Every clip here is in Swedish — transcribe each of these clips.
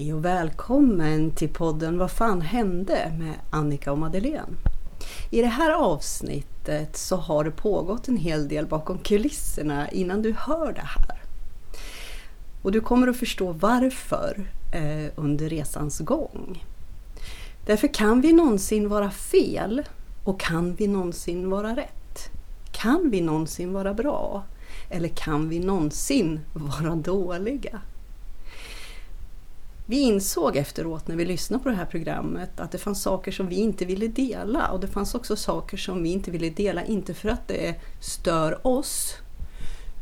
Hej och välkommen till podden Vad fan hände med Annika och Madeleine. I det här avsnittet så har det pågått en hel del bakom kulisserna innan du hör det här. Och du kommer att förstå varför eh, under resans gång. Därför kan vi någonsin vara fel och kan vi någonsin vara rätt? Kan vi någonsin vara bra? Eller kan vi någonsin vara dåliga? Vi insåg efteråt när vi lyssnade på det här programmet att det fanns saker som vi inte ville dela och det fanns också saker som vi inte ville dela, inte för att det stör oss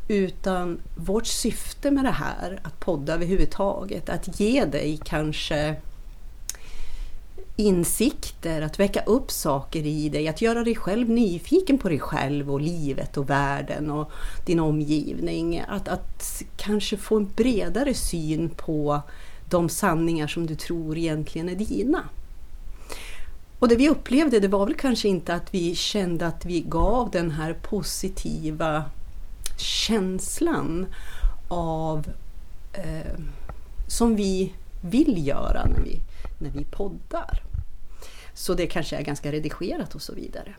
utan vårt syfte med det här, att podda överhuvudtaget, att ge dig kanske insikter, att väcka upp saker i dig, att göra dig själv nyfiken på dig själv och livet och världen och din omgivning. Att, att kanske få en bredare syn på de sanningar som du tror egentligen är dina. Och det vi upplevde det var väl kanske inte att vi kände att vi gav den här positiva känslan av eh, som vi vill göra när vi, när vi poddar. Så det kanske är ganska redigerat och så vidare.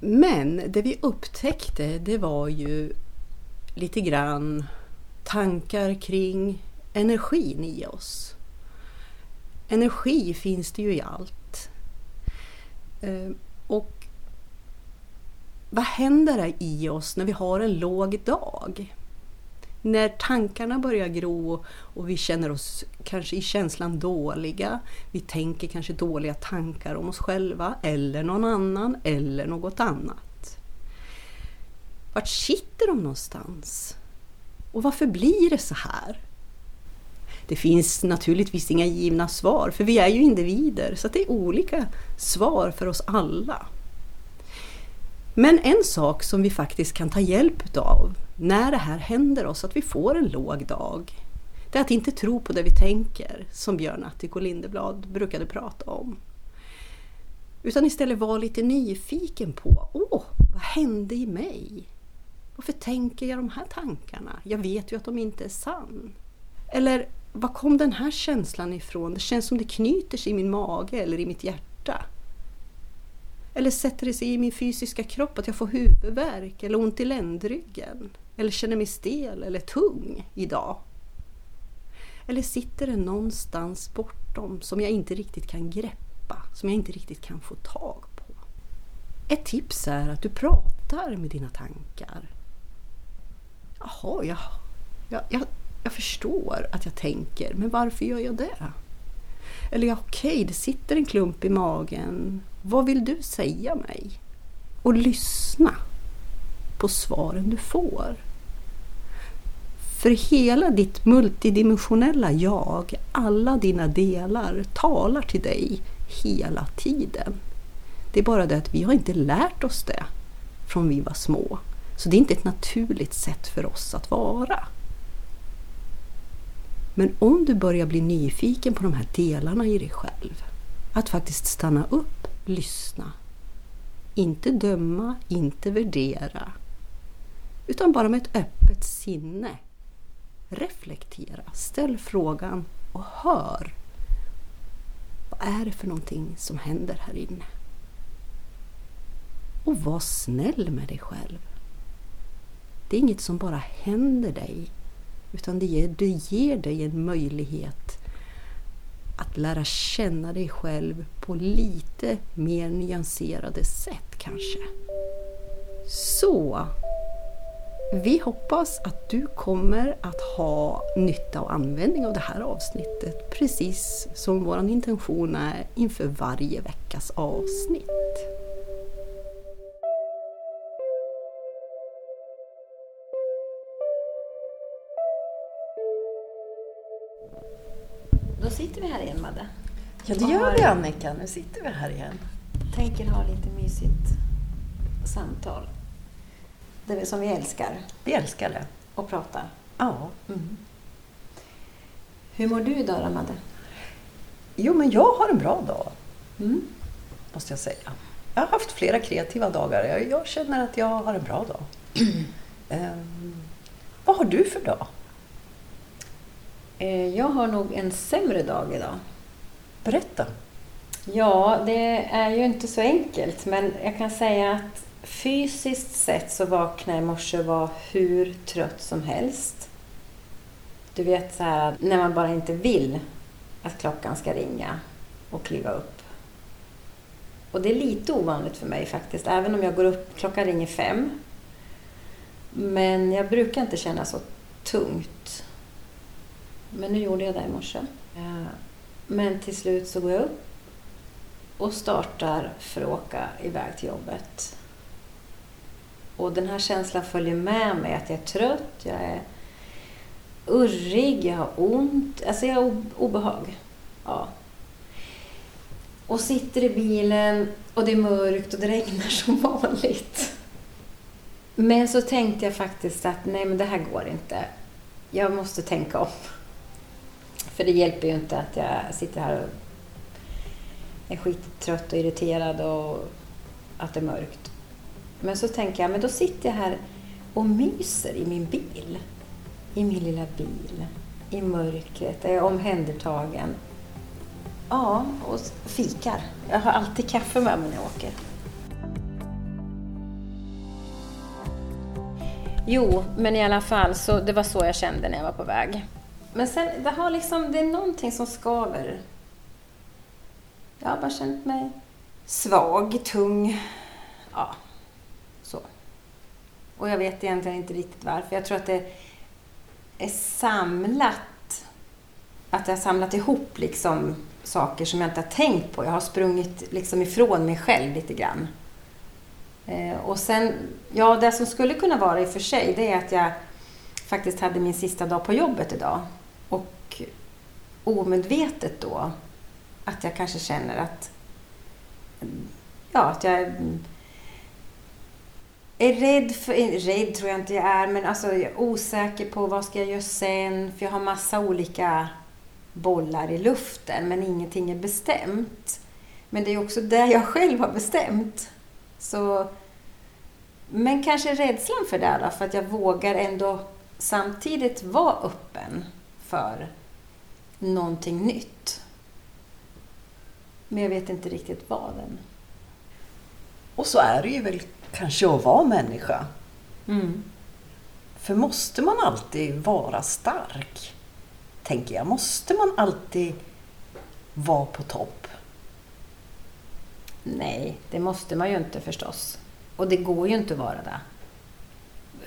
Men det vi upptäckte det var ju lite grann tankar kring energin i oss. Energi finns det ju i allt. Eh, och vad händer i oss när vi har en låg dag? När tankarna börjar gro och vi känner oss kanske i känslan dåliga. Vi tänker kanske dåliga tankar om oss själva eller någon annan eller något annat. Vart sitter de någonstans? Och varför blir det så här? Det finns naturligtvis inga givna svar, för vi är ju individer, så det är olika svar för oss alla. Men en sak som vi faktiskt kan ta hjälp av när det här händer oss, att vi får en låg dag, det är att inte tro på det vi tänker, som Björn Attic och Lindeblad brukade prata om. Utan istället vara lite nyfiken på, åh, vad hände i mig? Varför tänker jag de här tankarna? Jag vet ju att de inte är sann. Eller var kom den här känslan ifrån? Det känns som det knyter sig i min mage eller i mitt hjärta. Eller sätter det sig i min fysiska kropp att jag får huvudvärk eller ont i ländryggen? Eller känner mig stel eller tung idag? Eller sitter det någonstans bortom som jag inte riktigt kan greppa, som jag inte riktigt kan få tag på? Ett tips är att du pratar med dina tankar. Jaha, jag, jag, jag, jag förstår att jag tänker, men varför gör jag det? Eller ja, okej, okay, det sitter en klump i magen. Vad vill du säga mig? Och lyssna på svaren du får. För hela ditt multidimensionella jag, alla dina delar, talar till dig hela tiden. Det är bara det att vi har inte lärt oss det från vi var små. Så det är inte ett naturligt sätt för oss att vara. Men om du börjar bli nyfiken på de här delarna i dig själv, att faktiskt stanna upp, lyssna, inte döma, inte värdera, utan bara med ett öppet sinne. Reflektera, ställ frågan och hör. Vad är det för någonting som händer här inne? Och var snäll med dig själv. Det är inget som bara händer dig, utan det ger, det ger dig en möjlighet att lära känna dig själv på lite mer nyanserade sätt kanske. Så vi hoppas att du kommer att ha nytta och användning av det här avsnittet precis som vår intention är inför varje veckas avsnitt. Sitter vi här igen, Madde. Ja, det gör vi Annika. Nu sitter vi här igen. Tänker ha lite mysigt samtal. Det som vi älskar. Vi älskar det. Att prata. Ja. Mm. Hur mår du idag då, Madde? Jo, men jag har en bra dag. Mm. Måste jag säga. Jag har haft flera kreativa dagar. Jag, jag känner att jag har en bra dag. Um, vad har du för dag? Eh, Jag har nog en sämre dag idag. Berätta. Ja, det är ju inte så enkelt, men jag kan säga att fysiskt sett så vaknade jag i morse och var hur trött som helst. Du vet så här, när man bara inte vill att klockan ska ringa och kliva upp. Och det är lite ovanligt för mig faktiskt, även om jag går upp, klockan ringer fem. Men jag brukar inte känna så tungt. Men nu gjorde jag det i morse. Eh, Men till slut så går jag upp och startar för att åka iväg till jobbet. Och den här känslan följer med mig att jag är trött, jag är urrig, jag har ont, alltså jag har obehag. Ja. Och sitter i bilen och det är mörkt och det regnar som vanligt. Men så tänkte jag faktiskt att nej men det här går inte. Jag måste tänka om. För det hjälper ju inte att jag sitter här och är skittrött och irriterad och att det är mörkt. Men så tänker jag, men då sitter jag här och myser i min bil. I min lilla bil. I mörkret. Jag är omhändertagen. Ja, och fikar. Jag har alltid kaffe med mig när jag åker. Jo, men i alla fall, så det var så jag kände när jag var på väg. Men sen, det har liksom, det är någonting som skaver. Jag har bara känt mig svag, tung. Ja, så. Och jag vet egentligen inte riktigt varför. Jag tror att det är samlat. Att jag har samlat ihop liksom saker som jag inte har tänkt på. Jag har sprungit liksom ifrån mig själv lite grann. Eh, och sen, ja det som skulle kunna vara i och för sig, det är att jag faktiskt hade min sista dag på jobbet idag. Och omedvetet då, att jag kanske känner att, ja, att jag är rädd för, eh, rädd tror jag inte jag är, men alltså jag är osäker på vad ska jag göra sen, för jag har massa olika bollar i luften, men ingenting är bestämt. Men det är också det jag själv har bestämt. Så, men kanske rädslan för det då, för att jag vågar ändå samtidigt vara öppen för någonting nytt. Men jag vet inte riktigt vad än. Och så är det ju väl kanske att vara människa. Mm. För måste man alltid vara stark? Tänker jag. Måste man alltid vara på topp? Nej, det måste man ju inte förstås. Och det går ju inte att vara det.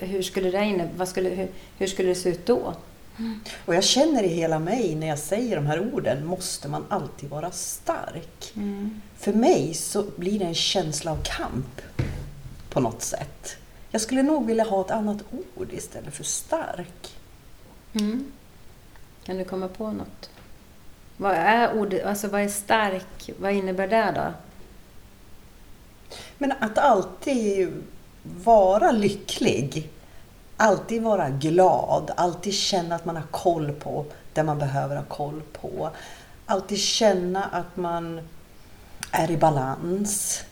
Hur skulle det, inne, vad skulle, hur, hur skulle det se ut då? Och jag känner i hela mig när jag säger de här orden, måste man alltid vara stark? För mig så blir det en känsla av kamp på något sätt. Jag skulle nog vilja ha ett annat ord istället för stark. Mm. Kan du komma på något? Vad är ordet, alltså vad är stark, vad innebär det då? Men att alltid vara lycklig, alltid vara glad, alltid känna att man har koll på det man behöver ha koll på. Alltid känna att man är i balans.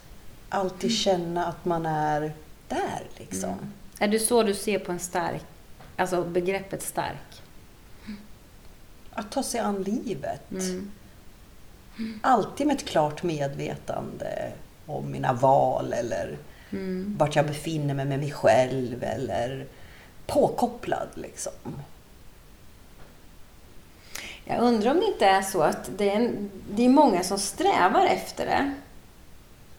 Alltid känna att man är där liksom. Är det så du ser på en stark, alltså begreppet stark? Att ta sig an livet. Mm. Alltid med ett klart medvetande om mina val eller Mm. vart jag befinner mig med mig själv eller påkopplad liksom. Jag undrar om det inte är så att det är, en, det är många som strävar efter det.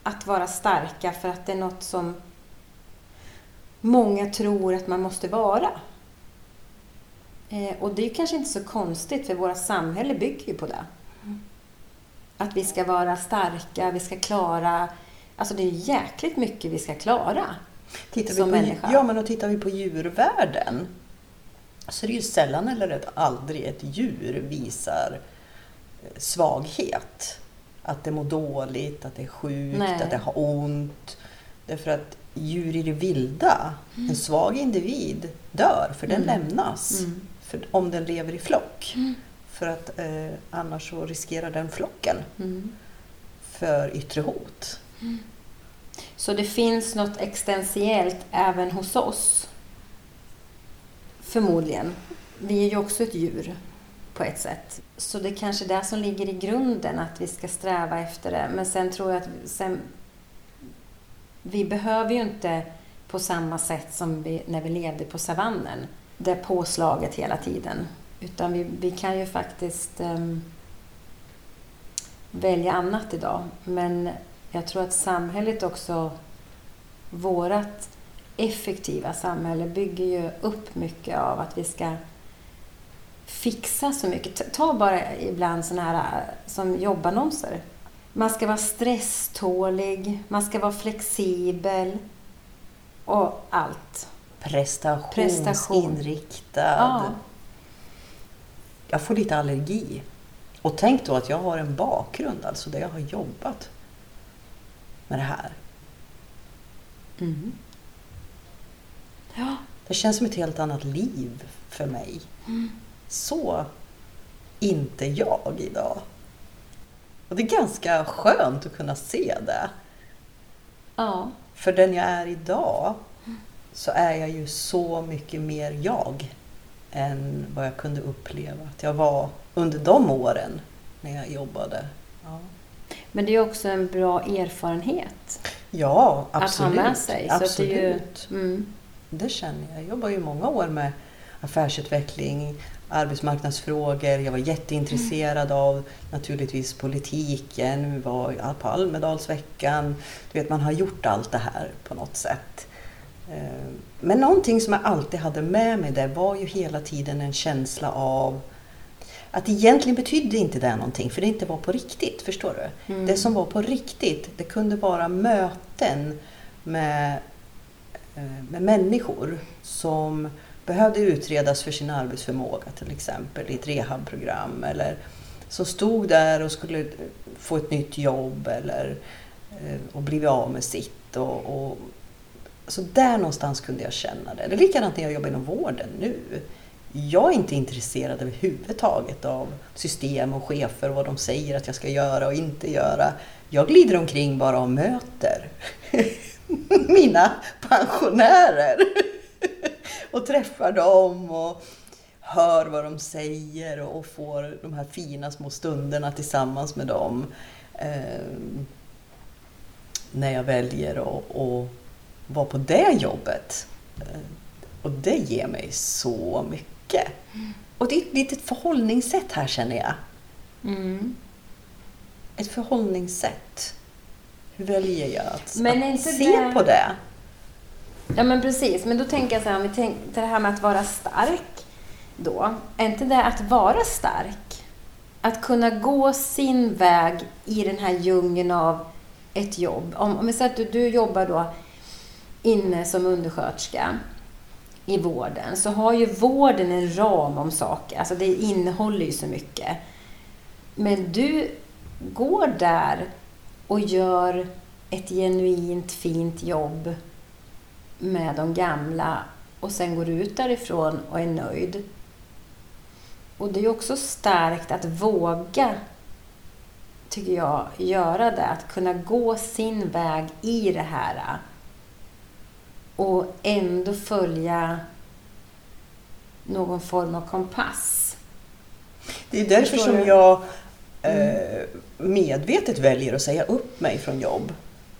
Att vara starka för att det är något som många tror att man måste vara. Eh, och det är kanske inte så konstigt för våra samhälle bygger ju på det. Att vi ska vara starka, vi ska klara... Alltså det är jäkligt mycket vi ska klara. Tittar Som vi på, människa. Ja, men och tittar vi på djurvärlden så är det ju sällan eller ett, aldrig ett djur visar eh, svaghet. Att det mår dåligt, att det är sjukt, Nej. att det har ont. Därför att djur i det vilda, en svag individ dör för den Mm. lämnas. Mm. För, om den lever i flock. Mm. För att eh, annars så riskerar den flocken Mm. för yttre hot. Så det finns något existentiellt även hos oss. Förmodligen. Vi är ju också ett djur på ett sätt. Så det är kanske är det som ligger i grunden, att vi ska sträva efter det. Men sen tror jag att sen, vi behöver ju inte på samma sätt som vi, när vi levde på savannen, det påslaget hela tiden. Utan vi, vi kan ju faktiskt um, välja annat idag. Men jag tror att samhället också, vårt effektiva samhälle bygger ju upp mycket av att vi ska fixa så mycket. Ta bara ibland sådana här som jobbannonser. Man ska vara stresstålig, man ska vara flexibel och allt. Prestationsinriktad. Ja. Jag får lite allergi. Och tänk då att jag har en bakgrund, alltså där jag har jobbat med det här. Mm. Ja. Det känns som ett helt annat liv för mig. Mm. Så inte jag idag. Och det är ganska skönt att kunna se det. Ja. För den jag är idag så är jag ju så mycket mer jag än vad jag kunde uppleva att jag var under de åren när jag jobbade. Ja. Men det är också en bra erfarenhet. Ja, absolut. Att ha med sig. Absolut. Det, ju, mm. det känner jag. Jag jobbar ju många år med affärsutveckling, arbetsmarknadsfrågor. Jag var jätteintresserad mm. av naturligtvis politiken. Vi var på Almedalsveckan. Du vet, man har gjort allt det här på något sätt. Eh, men någonting som jag alltid hade med mig där var ju hela tiden en känsla av att egentligen betydde inte det någonting för det inte var på riktigt. Förstår du? Mm. Det som var på riktigt, det kunde vara möten med, eh, med människor som behövde utredas för sin arbetsförmåga till exempel i ett rehabprogram eller som stod där och skulle få ett nytt jobb eller eh, och blivit av med sitt. Och, och, så där någonstans kunde jag känna det. Det är likadant när jag jobbar inom vården nu. Jag är inte intresserad överhuvudtaget av system och chefer och vad de säger att jag ska göra och inte göra. Jag glider omkring bara och möter mina pensionärer och träffar dem och hör vad de säger och får de här fina små stunderna tillsammans med dem. Eh, när jag väljer att vara på det jobbet. Eh, och det ger mig så mycket. Mm. Och det är ett litet förhållningssätt här känner jag. Mm. Ett förhållningssätt. Hur väljer jag att, att se det... på det? Ja men precis, men då tänker jag så här, om vi tänker det här med att vara stark då. Är inte det att vara stark? Att kunna gå sin väg i den här djungeln av ett jobb. Om, om vi säger att du, du jobbar då inne som undersköterska i vården så har ju vården en ram om saker. Alltså det innehåller ju så mycket. Men du går där och gör ett genuint fint jobb med de gamla och sen går ut därifrån och är nöjd. Och det är också starkt att våga, tycker jag, göra det. Att kunna gå sin väg i det här och ändå följa någon form av kompass. Det är därför som jag eh, medvetet väljer att säga upp mig från jobb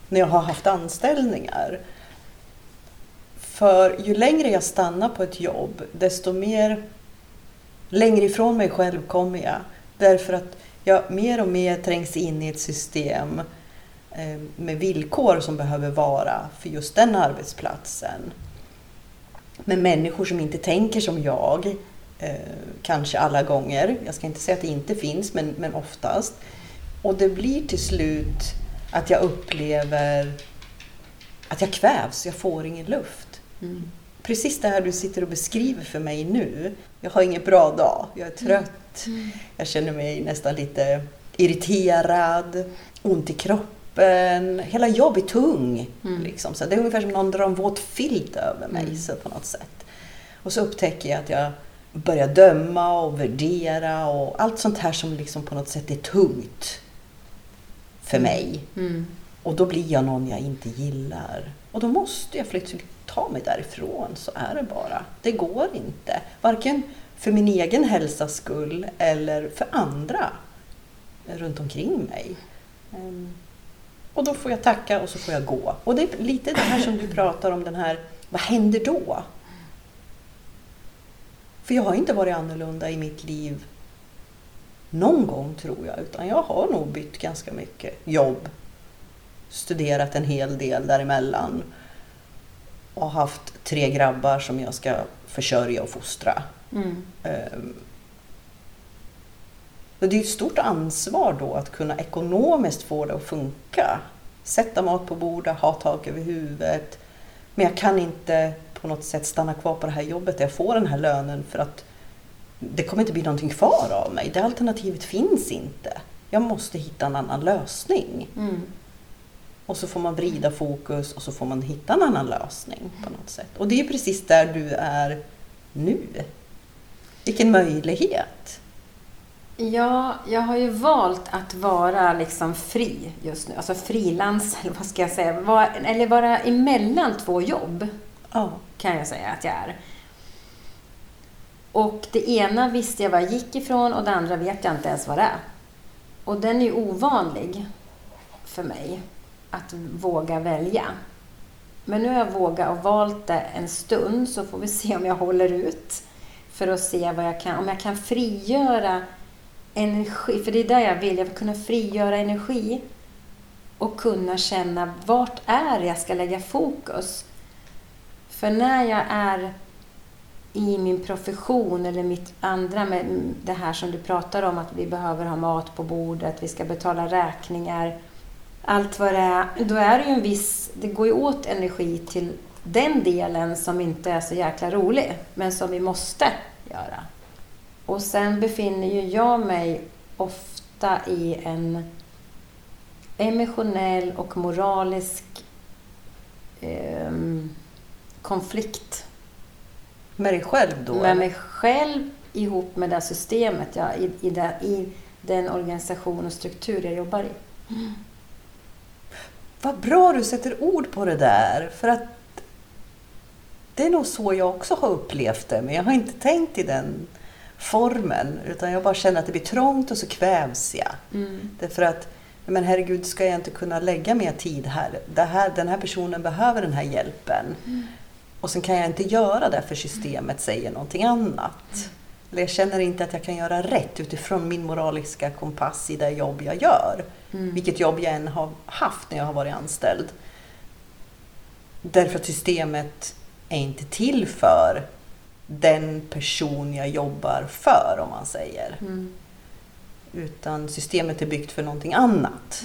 när jag har haft anställningar. För ju längre jag stannar på ett jobb, desto mer längre ifrån mig själv kommer jag. Därför att jag mer och mer trängs in i ett system med villkor som behöver vara för just den arbetsplatsen. Med människor som inte tänker som jag, eh, kanske alla gånger. Jag ska inte säga att det inte finns, men, men oftast. Och det blir till slut att jag upplever att jag kvävs, jag får ingen luft. Mm. Precis det här du sitter och beskriver för mig nu. Jag har ingen bra dag, jag är trött, mm. jag känner mig nästan lite irriterad, ont i kroppen. Hela jag blir tung. Mm. Liksom. Så det är ungefär som någon drar en våt filt över mig så på något sätt. Och så upptäcker jag att jag börjar döma och värdera och allt sånt här som liksom på något sätt är tungt för mig. Mm. Och då blir jag någon jag inte gillar. Och då måste jag flytta ta mig därifrån, så är det bara. Det går inte. Varken för min egen hälsas skull eller för andra runt omkring mig. Ehm, och då får jag tacka och så får jag gå. Och det är lite det här som du pratar om, den här, vad händer då? För jag har inte varit annorlunda i mitt liv någon gång tror jag, utan jag har nog bytt ganska mycket jobb. Studerat en hel del däremellan. Och haft tre grabbar som jag ska försörja och fostra. Mm. Ehm, det är ett stort ansvar då att kunna ekonomiskt få det att funka. Sätta mat på bordet, ha tak över huvudet. Men jag kan inte på något sätt stanna kvar på det här jobbet där jag får den här lönen för att det kommer inte bli någonting kvar av mig. Det alternativet finns inte. Jag måste hitta en annan lösning. Mm. Och så får man vrida fokus och så får man hitta en annan lösning på något sätt. Och det är precis där du är nu. Vilken möjlighet! Ja, jag har ju valt att vara liksom fri just nu. Alltså frilans, eller vad ska jag säga? Var, eller vara emellan två jobb, Ja. kan jag säga att jag är. Och det ena visste jag var jag gick ifrån och det andra vet jag inte ens vad det är. Och den är ju ovanlig för mig, att våga välja. Men nu har jag vågat och valt det en stund, så får vi se om jag håller ut. För att se vad jag kan, om jag kan frigöra energi, för det är där jag vill, jag vill kunna frigöra energi och kunna känna vart är jag ska lägga fokus. För när jag är i min profession eller mitt andra med det här som du pratar om att vi behöver ha mat på bordet, vi ska betala räkningar, allt vad det är, då är det ju en viss, det går ju åt energi till den delen som inte är så jäkla rolig, men som vi måste göra. Och sen befinner ju jag mig ofta i en emotionell och moralisk ehm, konflikt Med dig själv då? med mig själv ihop med det systemet, ja, i, i, det, i den organisation och struktur jag jobbar i. Vad bra du sätter ord på det där. För att det är nog så jag också har upplevt det. Men jag har inte tänkt i den formen. Utan jag bara känner att det blir trångt och så kvävs jag. Mm. Därför att, men herregud, ska jag inte kunna lägga mer tid här? Det här den här personen behöver den här hjälpen. Och sen kan jag inte göra det för systemet säger någonting annat. Eller jag känner inte att jag kan göra rätt utifrån min moraliska kompass i det jobb jag gör. Mm. Vilket jobb jag än har haft när jag har varit anställd. Därför att systemet är inte till för den person jag jobbar för, om man säger. Mm. Utan systemet är byggt för någonting annat.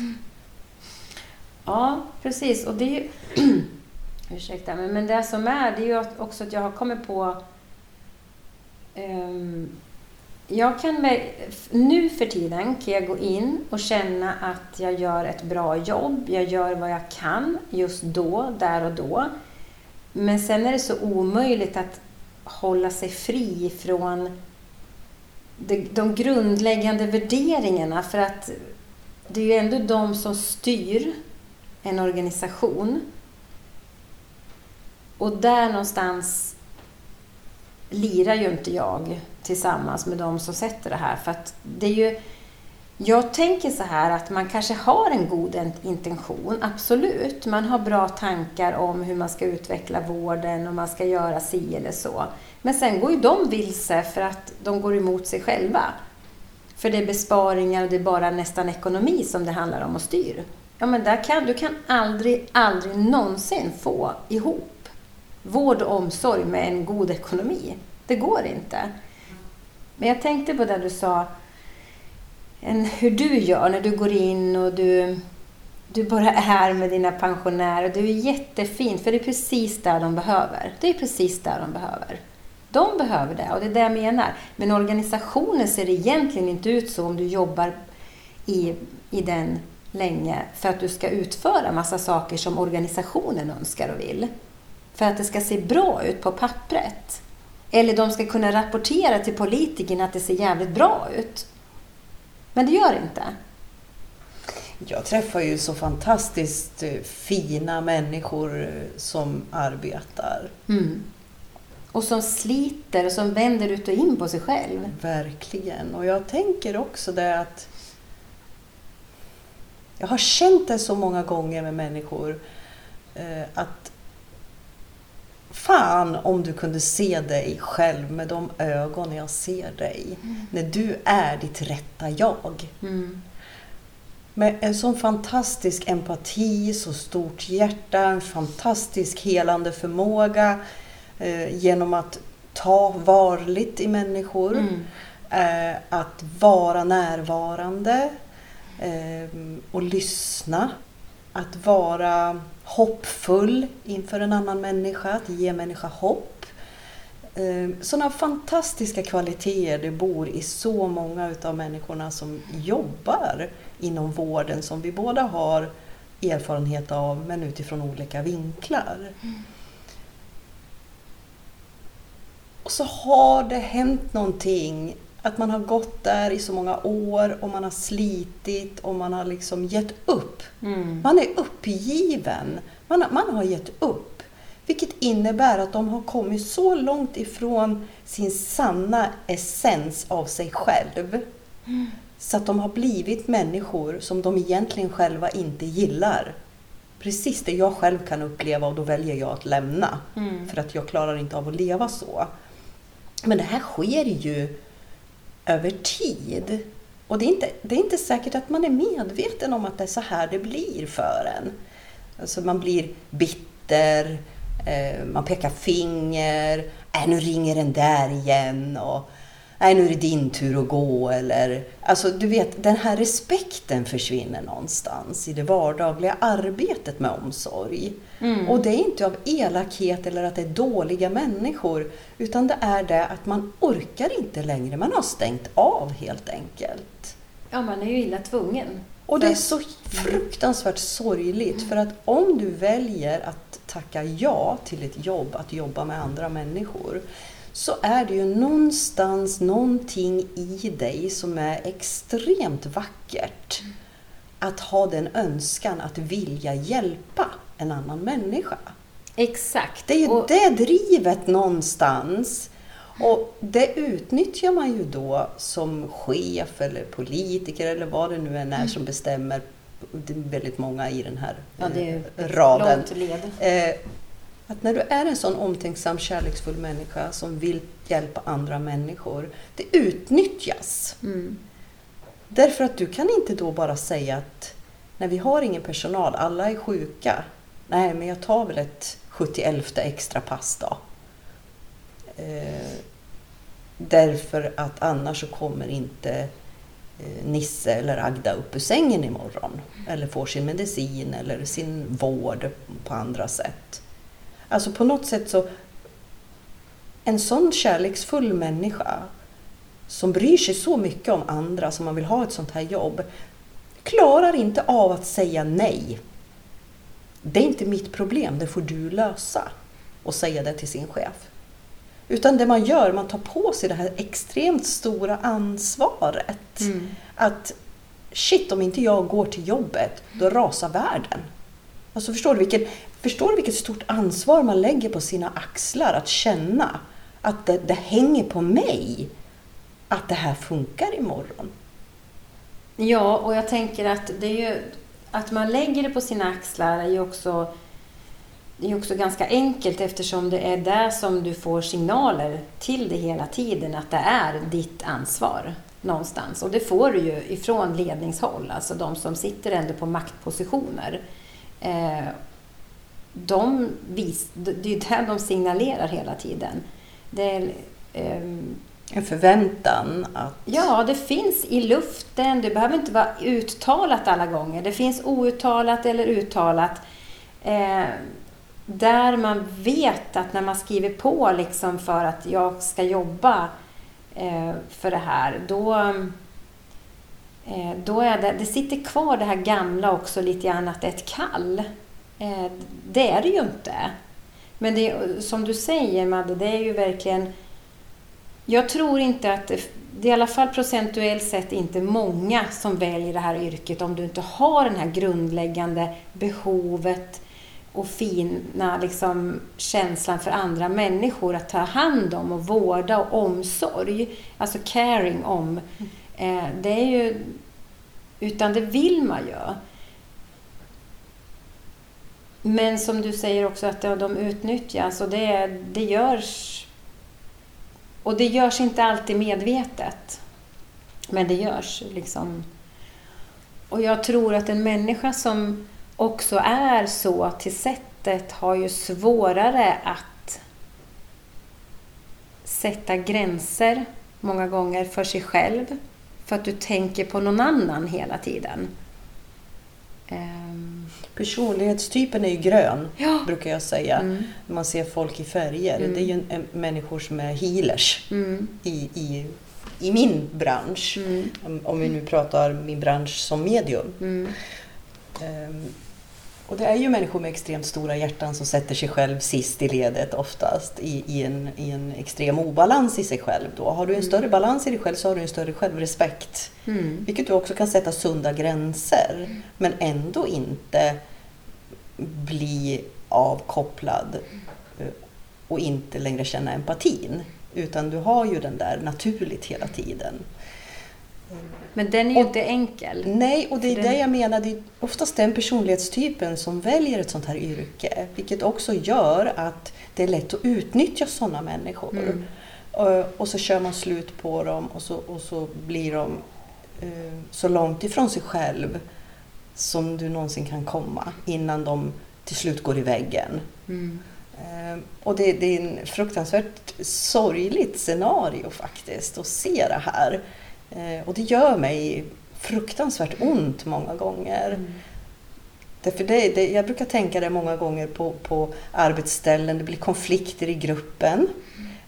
Ja, precis. Och det är ju... Ursäkta, men, men det som är, det är ju också att jag har kommit på... ehm, jag kan nu för tiden kan jag gå in och känna att jag gör ett bra jobb. Jag gör vad jag kan just då, där och då. Men sen är det så omöjligt att hålla sig fri från de, grundläggande värderingarna. För att det är ju ändå de som styr en organisation. Och där någonstans lirar ju inte jag tillsammans med de som sätter det här. För att det är ju, jag tänker så här att man kanske har en god intention, absolut. Man har bra tankar om hur man ska utveckla vården och man ska göra si eller så. Men sen går ju de vilse för att de går emot sig själva. För det är besparingar och det är bara nästan ekonomi som det handlar om och styr. Ja, men där kan, du kan aldrig, aldrig någonsin få ihop vård och omsorg med en god ekonomi. Det går inte. Men jag tänkte på det du sa, en, hur du gör när du går in och du, du bara är med dina pensionärer. Det är jättefint, för det är precis där de behöver. Det är precis där de behöver. De behöver det och det är det jag menar. Men organisationen ser egentligen inte ut så om du jobbar i, i den länge för att du ska utföra massa saker som organisationen önskar och vill. För att det ska se bra ut på pappret. Eller de ska kunna rapportera till politikerna att det ser jävligt bra ut. Men det gör inte. Jag träffar ju så fantastiskt eh, fina människor eh, som arbetar. Mm. Och som sliter och som vänder ut och in på sig själv. Verkligen. Och jag tänker också det att jag har känt det så många gånger med människor eh, att fan om du kunde se dig själv med de ögon jag ser dig. Mm. När du är ditt rätta jag. Mm. Med en sån fantastisk empati, så stort hjärta, en fantastisk helande förmåga eh, genom att ta varligt i människor. Mm. Eh, att vara närvarande eh, och lyssna. Att vara hoppfull inför en annan människa, att ge människa hopp. Eh, Sådana fantastiska kvaliteter det bor i så många utav människorna som jobbar inom vården som vi båda har erfarenhet av men utifrån olika vinklar. Och så har det hänt någonting. Att man har gått där i så många år och man har slitit och man har liksom gett upp. Mm. Man är uppgiven. Man har, man har gett upp. Vilket innebär att de har kommit så långt ifrån sin sanna essens av sig själv. Så att de har blivit människor som de egentligen själva inte gillar. Precis det jag själv kan uppleva och då väljer jag att lämna. Mm. För att jag klarar inte av att leva så. Men det här sker ju över tid. Och det är, inte, det är inte säkert att man är medveten om att det är så här det blir för en. Alltså man blir bitter, eh, man pekar finger, äh, nu ringer den där igen och nej, nu är det din tur att gå. Eller, alltså du vet, den här respekten försvinner någonstans i det vardagliga arbetet med omsorg. Mm. Och det är inte av elakhet eller att det är dåliga människor, utan det är det att man orkar inte längre. Man har stängt av helt enkelt. Ja, man är ju illa tvungen. Och det är så fruktansvärt sorgligt för att om du väljer att tacka ja till ett jobb, att jobba med andra människor, så är det ju någonstans någonting i dig som är extremt vackert. Att ha den önskan att vilja hjälpa en annan människa. Exakt. Det är ju Och- det drivet någonstans. Och det utnyttjar man ju då som chef eller politiker eller vad det nu än är som bestämmer. Det är väldigt många i den här Ja, eh, raden. Att när du är en sån omtänksam, kärleksfull människa som vill hjälpa andra människor, det utnyttjas. Mm. Därför att du kan inte då bara säga att när vi har ingen personal, alla är sjuka. Nej, men jag tar väl ett 71 extra pass då. Eh, därför att annars så kommer inte eh, Nisse eller Agda upp ur sängen imorgon. Eller får sin medicin eller sin vård på andra sätt. Alltså på något sätt så en sån kärleksfull människa som bryr sig så mycket om andra som man vill ha ett sånt här jobb klarar inte av att säga nej. Det är inte mitt problem, det får du lösa. Och säga det till sin chef. Utan det man gör, man tar på sig det här extremt stora ansvaret. Mm. Att shit, om inte jag går till jobbet, då rasar världen. Alltså förstår du, vilken, förstår du vilket stort ansvar man lägger på sina axlar att känna att det, det hänger på mig att det här funkar imorgon. Ja, och jag tänker att det är ju att man lägger det på sina axlar är ju också det är ju också ganska enkelt eftersom det är där som du får signaler till det hela tiden att det är ditt ansvar någonstans. Och det får du ju ifrån ledningshåll, alltså de som sitter ändå på maktpositioner. Eh, de vis, det är ju där de signalerar hela tiden. Det ehm, En förväntan att... Ja, det finns i luften. Det behöver inte vara uttalat alla gånger. Det finns outtalat eller uttalat. Eh, där man vet att när man skriver på liksom för att jag ska jobba eh, för det här, då, eh, Eh, då är det, det sitter kvar det här gamla också lite grann att det är ett kall. Eh, det är det ju inte. Men det, som du säger Madde, det är ju verkligen jag tror inte att det, det är i alla fall procentuellt sett inte många som väljer det här yrket om du inte har det här grundläggande behovet och fina liksom, känslan för andra människor att ta hand om och vårda och omsorg. Alltså caring om. Eh, det är ju... Utan det vill man ju. Men som du säger också att de utnyttjas och det, det görs... Och det görs inte alltid medvetet. Men det görs liksom. Och jag tror att en människa som också är så till sättet har ju svårare att sätta gränser många gånger för sig själv. För att du tänker på någon annan hela tiden. Um. Personlighetstypen är ju grön, ja. brukar jag säga. Mm. Man ser folk i färger. Mm. Det är ju en, en, människor som är healers mm. i, i, i min bransch. Mm. Om, om, vi nu pratar min bransch som medium. Um, och det är ju människor med extremt stora hjärtan som sätter sig själv sist i ledet oftast i, i, en, i en extrem obalans i sig själv. Då. Har du en mm. större balans i dig själv så har du en större självrespekt. Mm. Vilket du också kan sätta sunda gränser mm. men ändå inte bli avkopplad eh, och inte längre känna empatin. Utan du har ju den där naturligt hela tiden. Men den är ju och, inte enkel. Nej, och det är den... det jag menar. Det är oftast den personlighetstypen som väljer ett sånt här yrke. Vilket också gör att det är lätt att utnyttja sådana människor. Mm. Och, och, så kör man slut på dem och så, och så blir de uh, så långt ifrån sig själv som du någonsin kan komma innan de till slut går i väggen. Mm. Uh, och det, det, är en fruktansvärt sorgligt scenario faktiskt att se det här. Eh, och det gör mig fruktansvärt ont många gånger. Mm. Därför det, det, jag brukar tänka det många gånger på, på arbetsställen, det blir konflikter i gruppen.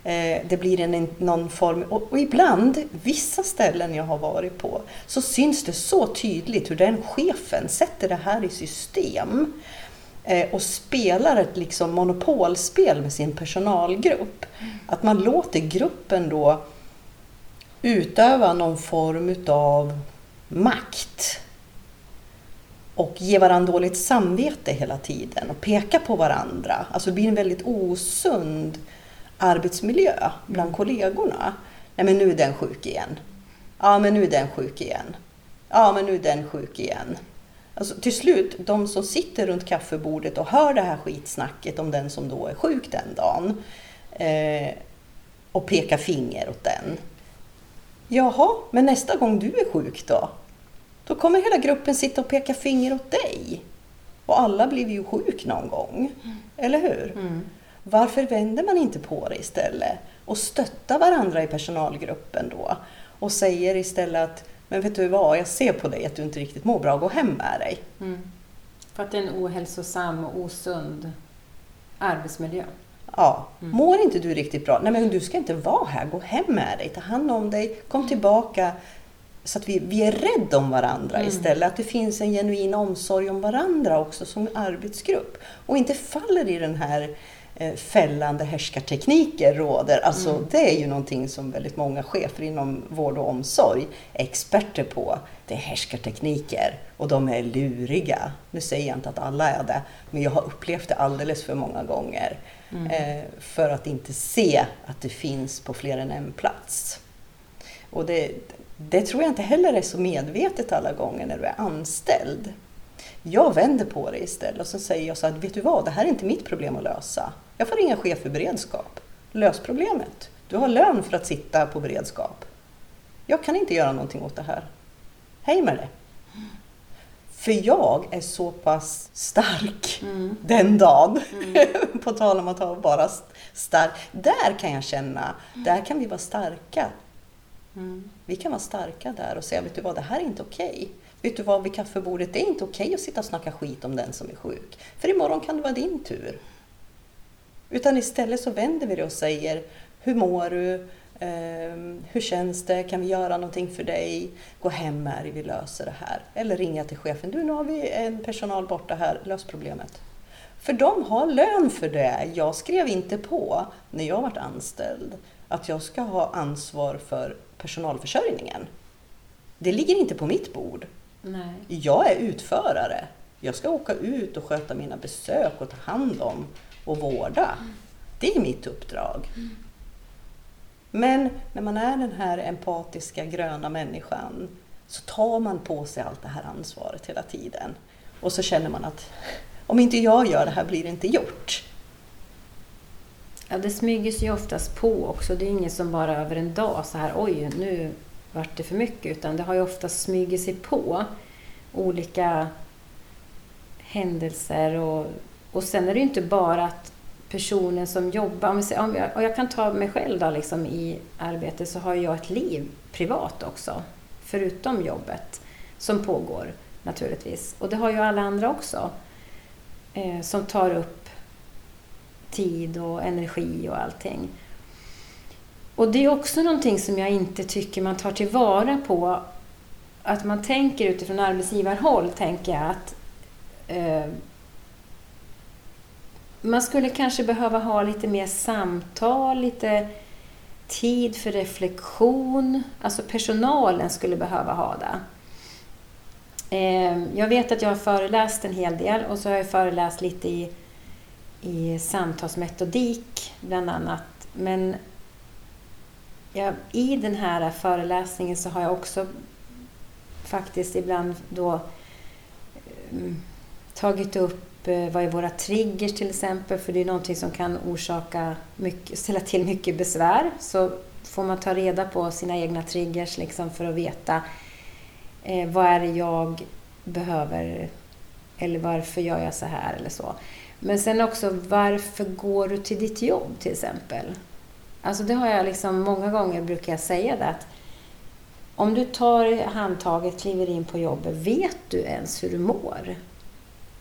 Eh, det blir en, någon form, och, och, ibland, vissa ställen jag har varit på, så syns det så tydligt hur den chefen sätter det här i system eh, och spelar ett liksom monopolspel med sin personalgrupp. Att man låter gruppen då utöva någon form av makt och ge varandra dåligt samvete hela tiden och peka på varandra. Alltså det blir en väldigt osund arbetsmiljö bland mm. kollegorna. Nej men nu är den sjuk igen. Ja men nu är den sjuk igen. Ja men nu är den sjuk igen. Alltså, till slut, de som sitter runt kaffebordet och hör det här skitsnacket om den som då är sjuk den dagen eh, och pekar finger åt den. Jaha, men nästa gång du är sjuk då? Då kommer hela gruppen sitta och peka finger åt dig. Och alla blir ju sjuk någon gång. Mm. Eller hur? Mm. Varför vänder man inte på det istället? Och stöttar varandra i personalgruppen då? Och säger istället att men vet du vad, jag ser på dig att du inte riktigt mår bra, gå hem med dig. Mm. För att det är en ohälsosam och osund arbetsmiljö. Ja, mm. mår inte du riktigt bra? Nej men du ska inte vara här, gå hem med dig, ta hand om dig, kom mm. tillbaka. Så att vi, vi är rädda om varandra mm. istället. Att det finns en genuin omsorg om varandra också som arbetsgrupp. Och inte faller i den här eh, fällande härskartekniker råder. Alltså mm. det är ju någonting som väldigt många chefer inom vård och omsorg är experter på. Det är härskartekniker och de är luriga. Nu säger jag inte att alla är det, men jag har upplevt det alldeles för många gånger. Mm. Eh, för att inte se att det finns på fler än en plats. Och det, det tror jag inte heller är så medvetet alla gånger när du är anställd. Jag vänder på det istället och så säger jag så att vet du vad, det här är inte mitt problem att lösa. Jag får ringa chef för beredskap. Lös problemet. Du har lön för att sitta på beredskap. Jag kan inte göra någonting åt det här. Hej med det! För jag är så pass stark mm. den dagen. Mm. på tal om att ha bara stark. Där kan jag känna, där kan vi vara starka. Mm. Vi kan vara starka där och säga, vet du vad, det här är inte okej. Okay. Vet du vad, vid kaffebordet, det är inte okej okay att sitta och snacka skit om den som är sjuk. För imorgon kan det vara din tur. Utan istället så vänder vi det och säger, hur mår du? Um, hur känns det? Kan vi göra någonting för dig? Gå hem med vi löser det här. Eller ringa till chefen. Du, nu har vi en personal borta här, lös problemet. För de har lön för det. Jag skrev inte på, när jag varit anställd, att jag ska ha ansvar för personalförsörjningen. Det ligger inte på mitt bord. Nej. Jag är utförare. Jag ska åka ut och sköta mina besök och ta hand om och vårda. Det är mitt uppdrag. Men när man är den här empatiska gröna människan så tar man på sig allt det här ansvaret hela tiden. Och så känner man att om inte jag gör det här blir det inte gjort. Ja, det smyger sig oftast på också. Det är ingen som bara över en dag så här, oj, nu vart det för mycket. Utan det har ju oftast smugit sig på olika händelser. Och, och sen är det ju inte bara att personen som jobbar, om säger, om jag, och jag kan ta mig själv då, liksom, i arbete, så har jag ett liv privat också. Förutom jobbet som pågår naturligtvis. Och det har ju alla andra också. Eh, som tar upp tid och energi och allting. Och det är också någonting som jag inte tycker man tar tillvara på. Att man tänker utifrån arbetsgivarhåll, tänker jag att eh, man skulle kanske behöva ha lite mer samtal, lite tid för reflektion. Alltså personalen skulle behöva ha det. Ehm, jag vet att jag har föreläst en hel del och så har jag föreläst lite i, i samtalsmetodik bland annat. Men jag, i den här föreläsningen så har jag också faktiskt ibland då ehm, tagit upp Eh, vad är våra triggers till exempel, för det är någonting som kan orsaka mycket, ställa till mycket besvär. Så får man ta reda på sina egna triggers liksom för att veta eh, vad är det jag behöver eller varför gör jag så här eller så. Men sen också varför går du till ditt jobb till exempel? Alltså det har jag liksom, många gånger brukar jag säga det att om du tar handtaget, kliver in på jobbet, vet du ens hur du mår?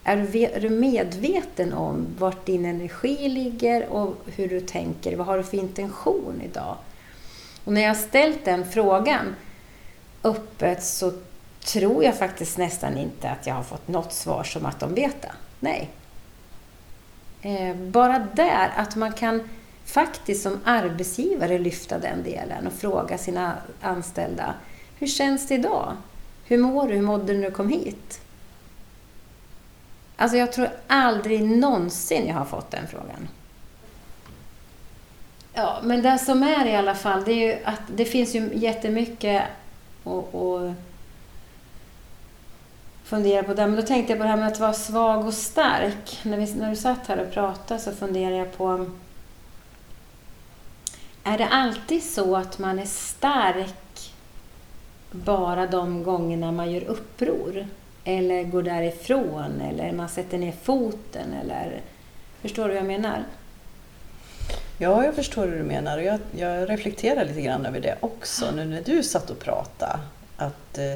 Är du medveten om vart din energi ligger och hur du tänker? Vad har du för intention idag? Och när jag har ställt den frågan öppet så tror jag faktiskt nästan inte att jag har fått något svar som att de vet det. Nej. Eh, bara där, att man kan faktiskt som arbetsgivare lyfta den delen och fråga sina anställda. Hur känns det idag? Hur mår du? Hur mådde du när du kom hit? Alltså jag tror aldrig någonsin jag har fått den frågan. Ja, men det som är i alla fall, det är ju att det finns ju jättemycket att, att fundera på. där. Men då tänkte jag på det här med att vara svag och stark. När, vi, när du satt här och pratade så funderade jag på är det alltid så att man är stark bara de gångerna man gör uppror? Eller går därifrån? Eller man sätter ner foten? Eller... Förstår du vad jag menar? Ja, jag förstår hur du menar. Jag, jag reflekterar lite grann över det också nu när du satt och pratade. Att, eh,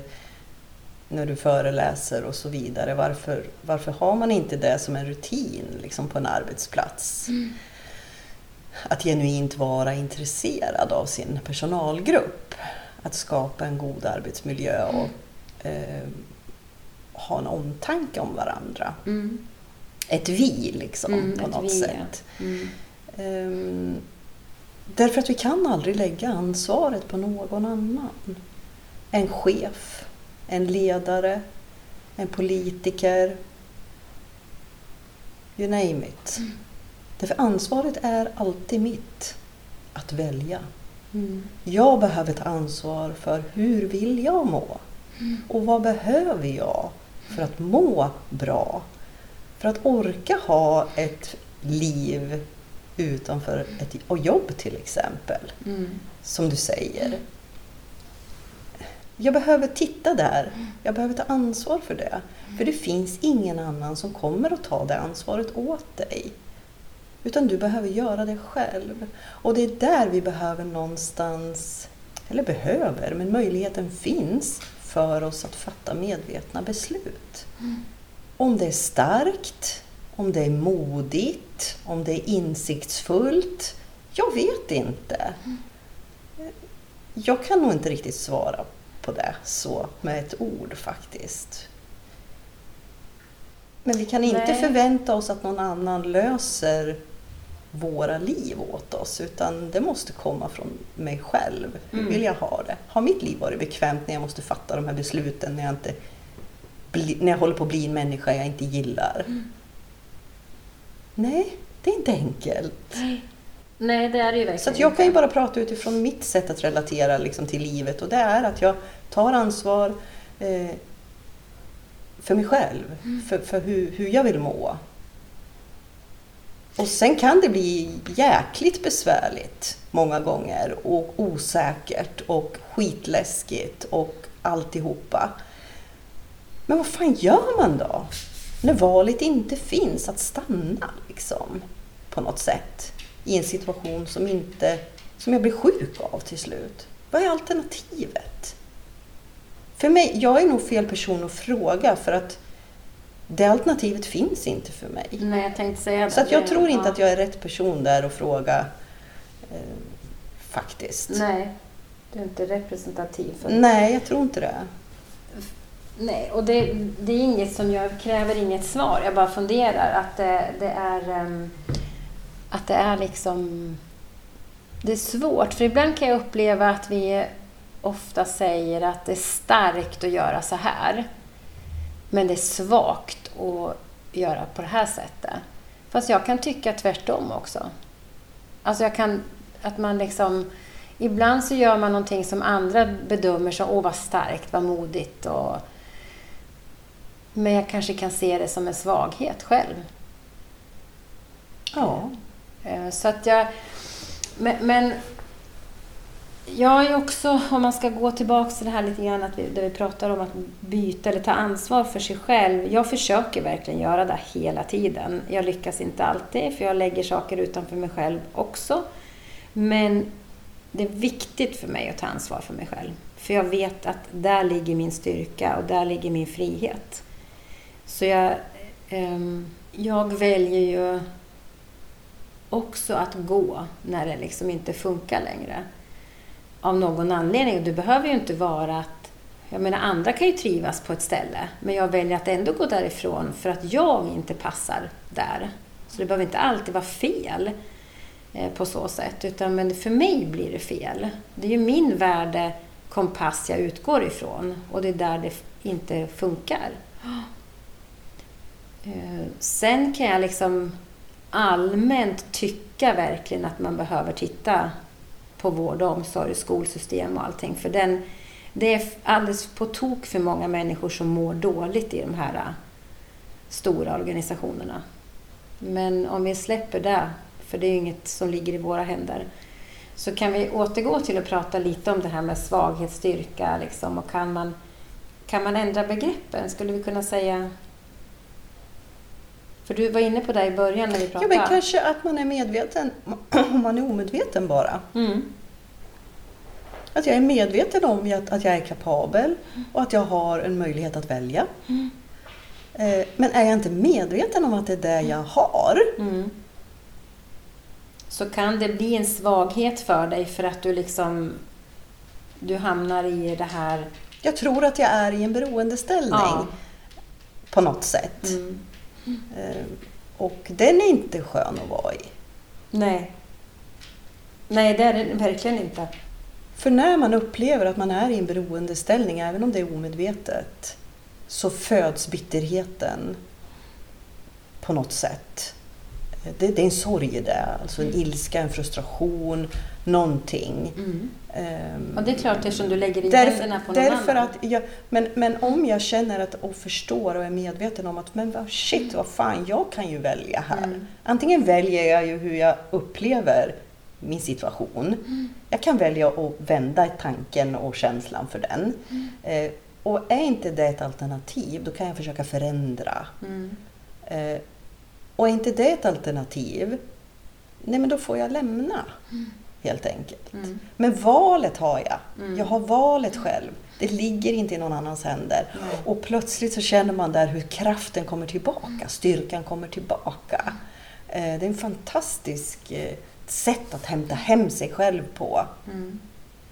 när du föreläser och så vidare. Varför, varför har man inte det som en rutin liksom på en arbetsplats? Mm att genuint vara intresserad av sin personalgrupp. Att skapa en god arbetsmiljö och eh, ha en omtanke om varandra. Mm. Ett vi liksom mm, på något vi, sätt. Ja. Mm. Um, därför att vi kan aldrig lägga ansvaret på någon annan. En chef, en ledare, en politiker. You name it. Mm. Därför ansvaret är alltid mitt att välja. Mm. Jag behöver ta ansvar för hur vill jag må? Mm. Och vad behöver jag för att må bra? För att orka ha ett liv utanför ett och jobb till exempel. Mm. Som du säger. Jag behöver titta där. Jag behöver ta ansvar för det. För det finns ingen annan som kommer att ta det ansvaret åt dig. Utan du behöver göra det själv. Och det är där vi behöver någonstans, eller behöver, men möjligheten finns för oss att fatta medvetna beslut. Mm. Om det är starkt, om det är modigt, om det är insiktsfullt. Jag vet inte. Mm. Jag kan nog inte riktigt svara på det så med ett ord faktiskt. Men vi kan inte Nej. förvänta oss att någon annan löser våra liv åt oss utan det måste komma från mig själv. Hur mm. vill jag ha det? Har mitt liv varit bekvämt när jag måste fatta de här besluten när jag inte bli, när jag håller på att bli en människa jag inte gillar. Nej, det är inte enkelt. Nej, det är det ju verkligen Så jag kan ju bara prata utifrån mitt sätt att relatera liksom, till livet och det är att jag tar ansvar eh, för mig själv, för, för hur, hur jag vill må. Och sen kan det bli jäkligt besvärligt många gånger och osäkert och skitläskigt och alltihopa. Men vad fan gör man då? När valet inte finns att stanna liksom på något sätt i en situation som, inte, som jag blir sjuk av till slut. Vad är alternativet? För mig, jag är nog fel person att fråga för att det alternativet finns inte för mig. Nej, jag tänkte säga det. Så att jag Det- tror inte att jag är rätt person där att fråga eh, faktiskt. Nej, du är inte representativ för Nej, jag tror inte det. Nej, och det, det är inget som jag kräver inget svar. Jag bara funderar att det, det är ehm, att det är liksom det är svårt. För ibland kan jag uppleva att vi ofta säger att det är starkt att göra så här. Men det är svagt att göra på det här sättet. Fast jag kan tycka tvärtom också. Alltså jag kan, att man liksom, ibland så gör man någonting som andra bedömer som, åh vad starkt, vad modigt och men jag kanske kan se det som en svaghet själv. Ja. Eh, Så att jag... Men, men jag är också, om man ska gå tillbaka till det här lite grann, att vi, där vi pratar om att byta eller ta ansvar för sig själv. Jag försöker verkligen göra det hela tiden. Jag lyckas inte alltid, för jag lägger saker utanför mig själv också. Men det är viktigt för mig att ta ansvar för mig själv. För jag vet att där ligger min styrka och där ligger min frihet. Så jag, ehm, jag väljer ju också att gå när det liksom inte funkar längre. Av någon anledning. Det behöver ju inte vara att... Jag menar, andra kan ju trivas på ett ställe, men jag väljer att ändå gå därifrån för att jag inte passar där. Så det behöver inte alltid vara fel eh, på så sätt, utan men för mig blir det fel. Det är ju min värdekompass jag utgår ifrån och det är där det inte funkar. Eh, Sen kan jag liksom allmänt tycka verkligen att man behöver titta på vård och omsorg, skolsystem och allting. För den, det är alldeles på tok för många människor som mår dåligt i de här äh, stora organisationerna. Men om vi släpper det, för det är ju inget som ligger i våra händer, så kan vi återgå till att prata lite om det här med svaghet, styrka liksom, och kan man, kan man ändra begreppen? Skulle vi kunna säga för du var inne på det i början när vi ja, pratade. men kanske att man är medveten om man är omedveten bara. Mm. Att jag är medveten om att, att jag är kapabel och att jag har en möjlighet att välja. Mm. Eh, Men är jag inte medveten om att det är det jag har, Mm. Så kan det bli en svaghet för dig för att du liksom du hamnar i det här... jag tror att jag är i en beroendeställning Ja. på något sätt. Mm. Eh, Och den är inte skön att vara i. Nej. Nej, det är det verkligen inte. För när man upplever att man är i en beroendeställning, även om det är omedvetet, så föds bitterheten på något sätt. Det, det är en sorg i det, alltså en ilska, en frustration, någonting. Mm. Ehm, Och det är klart eftersom du lägger i Därför, händerna på någon därför annan. att jag, men, men om jag känner att, och förstår och är medveten om att men vad, shit, vad fan, jag kan ju välja här. Mm. Antingen väljer jag ju hur jag upplever min situation. Mm. Jag kan välja att vända tanken och känslan för den. Mm. Eh, och är inte det ett alternativ, då kan jag försöka förändra. Mm. Eh, och är inte det ett alternativ, nej men då får jag lämna. Helt enkelt. Mm. Men valet har jag. Mm. Jag har valet själv. Det ligger inte i någon annans händer. Nej. Och plötsligt så känner man där hur kraften kommer tillbaka, styrkan kommer tillbaka. Eh, Det är en fantastisk eh, sätt att hämta hem sig själv på. Mm.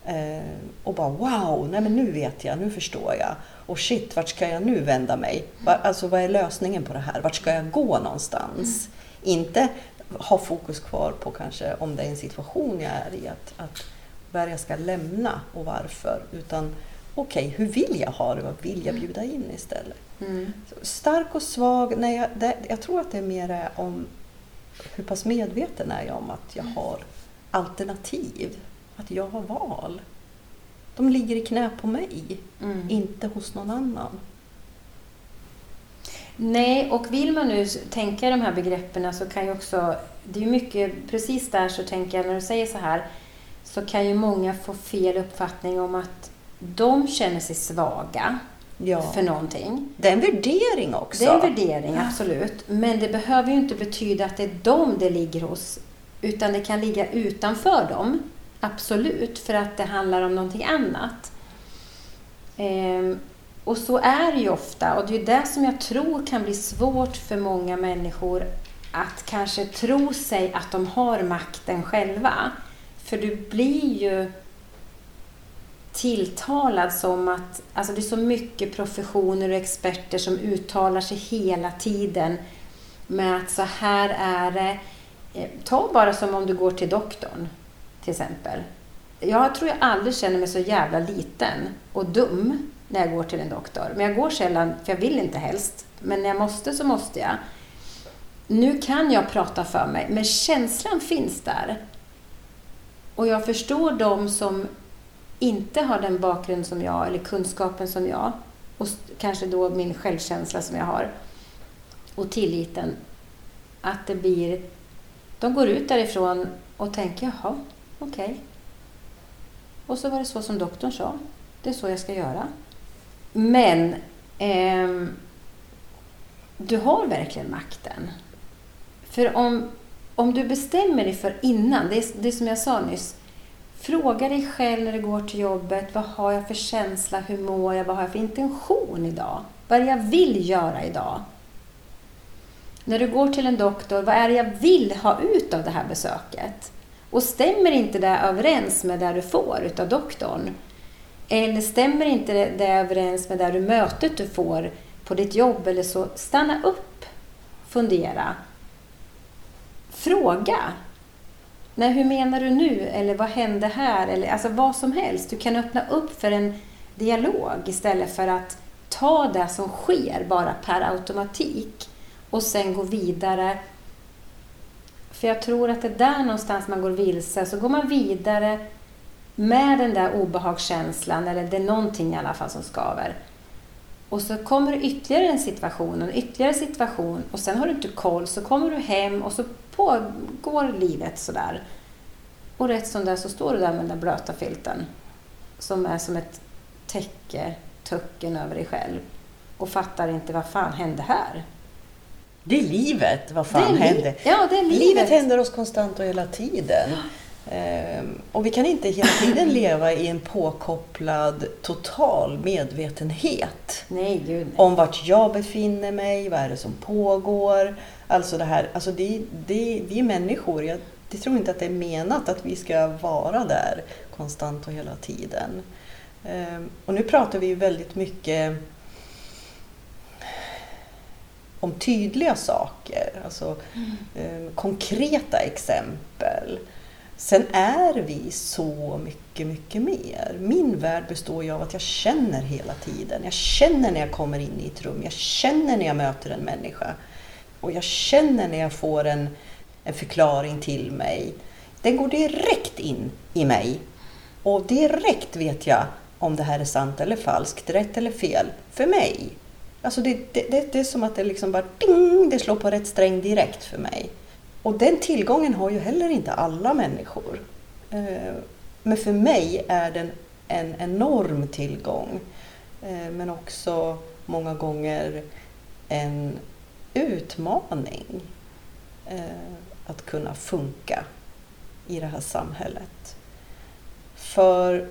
Eh, Och bara wow, nej men nu vet jag, nu förstår jag. Och shit, vart ska jag nu vända mig? Va- Alltså vad är lösningen på det här? Vart ska jag gå någonstans? Inte ha fokus kvar på kanske om det är en situation jag är i, att, att vad jag ska lämna och varför. Utan okej, hur vill jag ha det? Vad vill jag bjuda in istället? Mm. Stark och svag, nej, jag, det, jag tror att det är mer om hur pass medveten är jag om att jag har alternativ, att jag har val. De ligger i knä på mig, Mm. inte hos någon annan. Nej, och vill man nu tänka de här begreppen så kan ju också, det är ju mycket, precis där så tänker jag när du säger så här, så kan ju många få fel uppfattning om att de känner sig svaga Ja. för någonting. Det är en värdering också. Det är en värdering, absolut. Men det behöver ju inte betyda att det är dem det ligger hos. Utan det kan ligga utanför dem. Absolut, för att det handlar om någonting annat. Ehm, och så är det ju ofta. Och det är det som jag tror kan bli svårt för många människor att kanske tro sig att de har makten själva. För du blir ju tilltalad som att, alltså det är så mycket professioner och experter som uttalar sig hela tiden med att så här är det. Eh, ta bara som om du går till doktorn till exempel. Jag tror jag aldrig känner mig så jävla liten och dum när jag går till en doktor. Men jag går sällan, för jag vill inte helst. Men när jag måste så måste jag. Nu kan jag prata för mig, men känslan finns där. Och jag förstår de som inte har den bakgrund som jag, eller kunskapen som jag, och kanske då min självkänsla som jag har, och tilliten, att det blir... De går ut därifrån och tänker, jaha, okej. Och så var det så som doktorn sa. Det är så jag ska göra. Men eh, du har verkligen makten. För om, om du bestämmer dig för innan, det är, det är som jag sa nyss, Fråga dig själv när du går till jobbet, vad har jag för känsla, hur mår jag, vad har jag för intention idag? Vad är det jag vill göra idag? När du går till en doktor, vad är det jag vill ha ut av det här besöket? Och stämmer inte det överens med det du får utav doktorn? Eller stämmer inte det överens med det du mötet du får på ditt jobb eller så, stanna upp, fundera. Fråga. Nej, hur menar du nu? Eller vad hände här? Eller alltså vad som helst. Du kan öppna upp för en dialog istället för att ta det som sker bara per automatik och sen gå vidare. För jag tror att det är där någonstans man går vilse. Så går man vidare med den där obehagskänslan, eller det är någonting i alla fall som skaver. Och så kommer det ytterligare en situation, en ytterligare situation och sen har du inte koll, så kommer du hem och så pågår livet sådär. Och rätt som det är så står du där med den där blöta filten som är som ett täcke, tucken över dig själv och fattar inte vad fan hände här. Det är livet, vad fan det är li- händer? Ja, det är livet. Livet händer oss konstant och hela tiden. Ehm, och vi kan inte hela tiden leva i en påkopplad total medvetenhet Nej, gud nej. om vart jag befinner mig, vad är det som pågår. Alltså det här, alltså det, det, vi är människor. Jag det tror inte att det är menat att vi ska vara där konstant och hela tiden. Ehm, och nu pratar vi ju väldigt mycket om tydliga saker, alltså eh, konkreta exempel. Sen är vi så mycket, mycket mer. Min värld består ju av att jag känner hela tiden. Jag känner när jag kommer in i ett rum, jag känner när jag möter en människa. Och jag känner när jag får en, en förklaring till mig. Den går direkt in i mig. Och direkt vet jag om det här är sant eller falskt, rätt eller fel, för mig. Alltså det, det, det, det är som att det liksom bara ding, det slår på rätt sträng direkt för mig. Och den tillgången har ju heller inte alla människor. Eh, men för mig är den en enorm tillgång. Eh, men också många gånger en utmaning eh, att kunna funka i det här samhället. För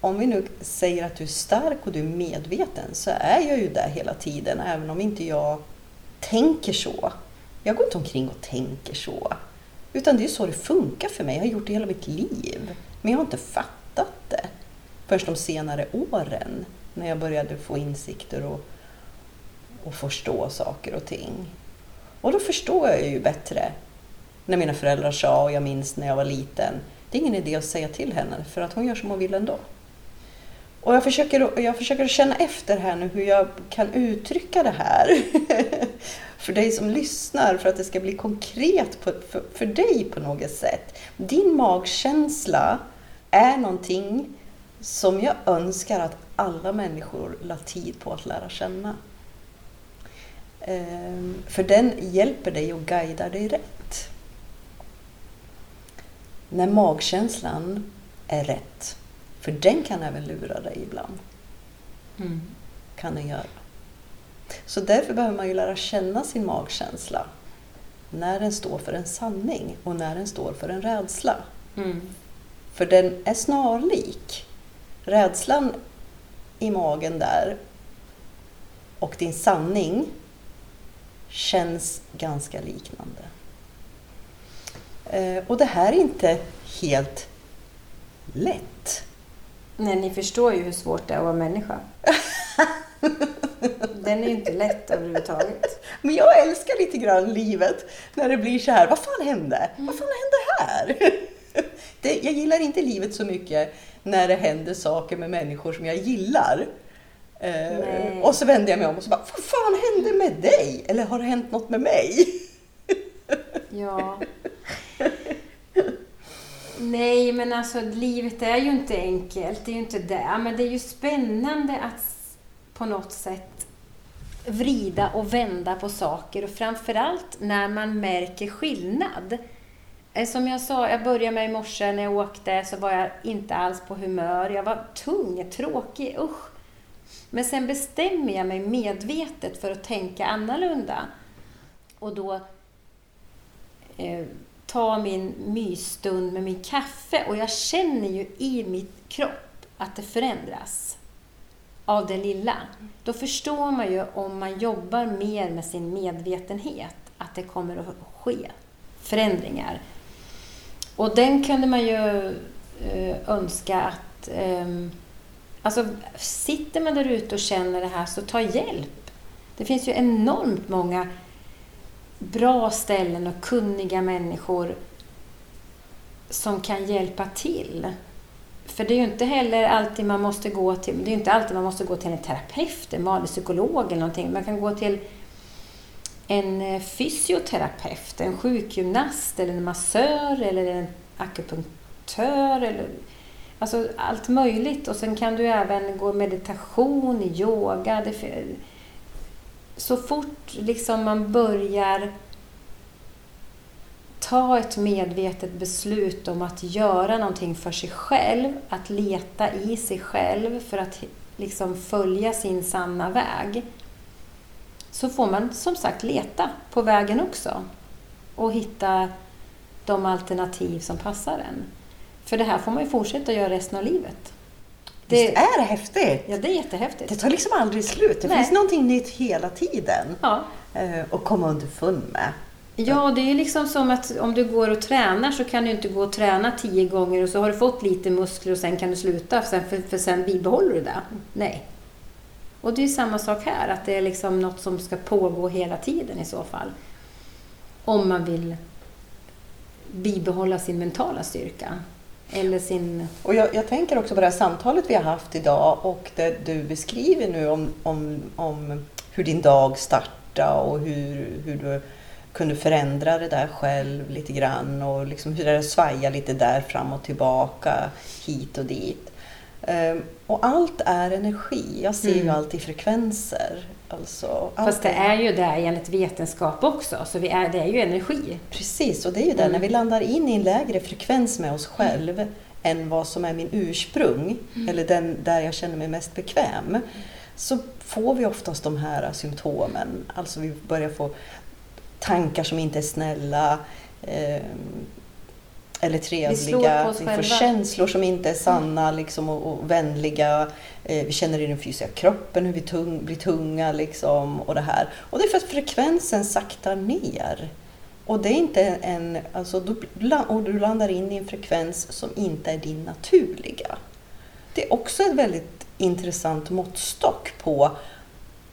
om vi nu säger att du är stark och du är medveten så är jag ju där hela tiden även om inte jag tänker så. Jag går inte omkring och tänker så. Utan det är så det funkar för mig. Jag har gjort det hela mitt liv. Men jag har inte fattat det först de senare åren när jag började få insikter och, och förstå saker och ting. Och då förstår jag ju bättre när mina föräldrar sa, och jag minns när jag var liten, det är ingen idé att säga till henne för att hon gör som hon vill ändå. Och jag försöker, jag försöker känna efter här nu hur jag kan uttrycka det här. för dig som lyssnar, för att det ska bli konkret på, för, för dig på något sätt. Din magkänsla är någonting som jag önskar att alla människor la tid på att lära känna. Ehm, för den hjälper dig och guidar dig rätt. När magkänslan är rätt, för den kan även lura dig ibland. Mm. Kan den göra. Så därför behöver man ju lära känna sin magkänsla. När den står för en sanning och när den står för en rädsla. Mm. För den är snarlik. Rädslan i magen där och din sanning känns ganska liknande. Eh, och det här är inte helt lätt. Nej, ni förstår ju hur svårt det är att vara människa. Den är ju inte lätt överhuvudtaget. Men jag älskar lite grann livet när det blir så här, vad fan hände? Vad fan hände här? Det, jag gillar inte livet så mycket när det händer saker med människor som jag gillar. Eh, och så vänder jag mig om och så bara, vad fan hände med dig? Eller har det hänt något med mig? Ja. Nej, men alltså livet är ju inte enkelt. Det är ju inte det. Men det är ju spännande att på något sätt vrida och vända på saker och framförallt när man märker skillnad. Eh, som jag sa, jag började med i morse när jag åkte så var jag inte alls på humör. Jag var tung, tråkig, usch. Men sen bestämmer jag mig medvetet för att tänka annorlunda. Och då eh, ta min mysstund med min kaffe och jag känner ju i min kropp att det förändras av det lilla. Då förstår man ju om man jobbar mer med sin medvetenhet att det kommer att ske förändringar. Och den kunde man ju eh, önska att... Ehm, alltså, sitter man där ute och känner det här så ta hjälp. Det finns ju enormt många bra ställen och kunniga människor som kan hjälpa till. För det är ju inte heller alltid man måste gå till, det är inte alltid man måste gå till en terapeut, en vanlig psykolog eller någonting. Man kan gå till en eh, fysioterapeut, en sjukgymnast eller en massör eller en akupunktör eller alltså allt möjligt. Och sen kan du även gå meditation, yoga. Det, så fort liksom man börjar ta ett medvetet beslut om att göra någonting för sig själv, att leta i sig själv för att liksom följa sin sanna väg, så får man som sagt leta på vägen också och hitta de alternativ som passar en. För det här får man ju fortsätta göra resten av livet. Det, Visst är det häftigt? ja, det är jättehäftigt. Det tar liksom aldrig slut. Det Nej. finns någonting nytt hela tiden Ja. eh, att komma underfund med. Ja, det är liksom som att om du går och tränar så kan du inte gå och träna tio gånger och så har du fått lite muskler och sen kan du sluta för, för sen bibehåller du det. Nej. Och det är samma sak här, att det är liksom något som ska pågå hela tiden i så fall. Om man vill bibehålla sin mentala styrka. Eller sin... Och jag, jag tänker också på det här samtalet vi har haft idag och det du beskriver nu om, om, om hur din dag startade och hur, hur du kunde förändra det där själv lite grann och liksom hur det svajar lite där fram och tillbaka, hit och dit. Ehm, och allt är energi. Jag ser ju Mm. allt i frekvenser. Alltså, allt Fast det är ju det enligt vetenskap också, så vi är, det är ju energi. Precis, och det är ju det, Mm. när vi landar in i en lägre frekvens med oss själv än vad som är min ursprung, Mm. eller den där jag känner mig mest bekväm, så får vi oftast de här symptomen. Alltså vi börjar få tankar som inte är snälla, eh, eller Vi trevliga. oss Vi får känslor som inte är sanna liksom, och, och vänliga. Eh, vi känner i den fysiska kroppen hur vi tung, blir tunga liksom, och det här. Och det är för att frekvensen saktar ner. Och det är inte en, alltså, då, och du landar in i en frekvens som inte är din naturliga. Det är också ett väldigt intressant måttstock på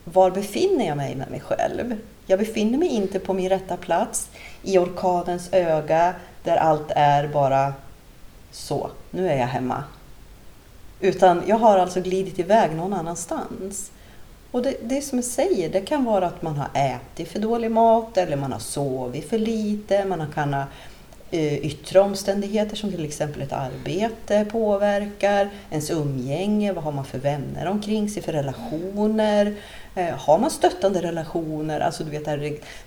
var befinner jag mig med mig själv? Jag befinner mig inte på min rätta plats i orkanens öga där allt är bara så, nu är jag hemma. Utan jag har alltså glidit iväg någon annanstans. Och det, det som jag säger, det kan vara att man har ätit för dålig mat eller man har sovit för lite, man kan ha eh, yttre omständigheter som till exempel ett arbete påverkar, ens umgänge, vad har man för vänner omkring sig, för relationer. Eh, har man stöttande relationer, alltså du vet det, är,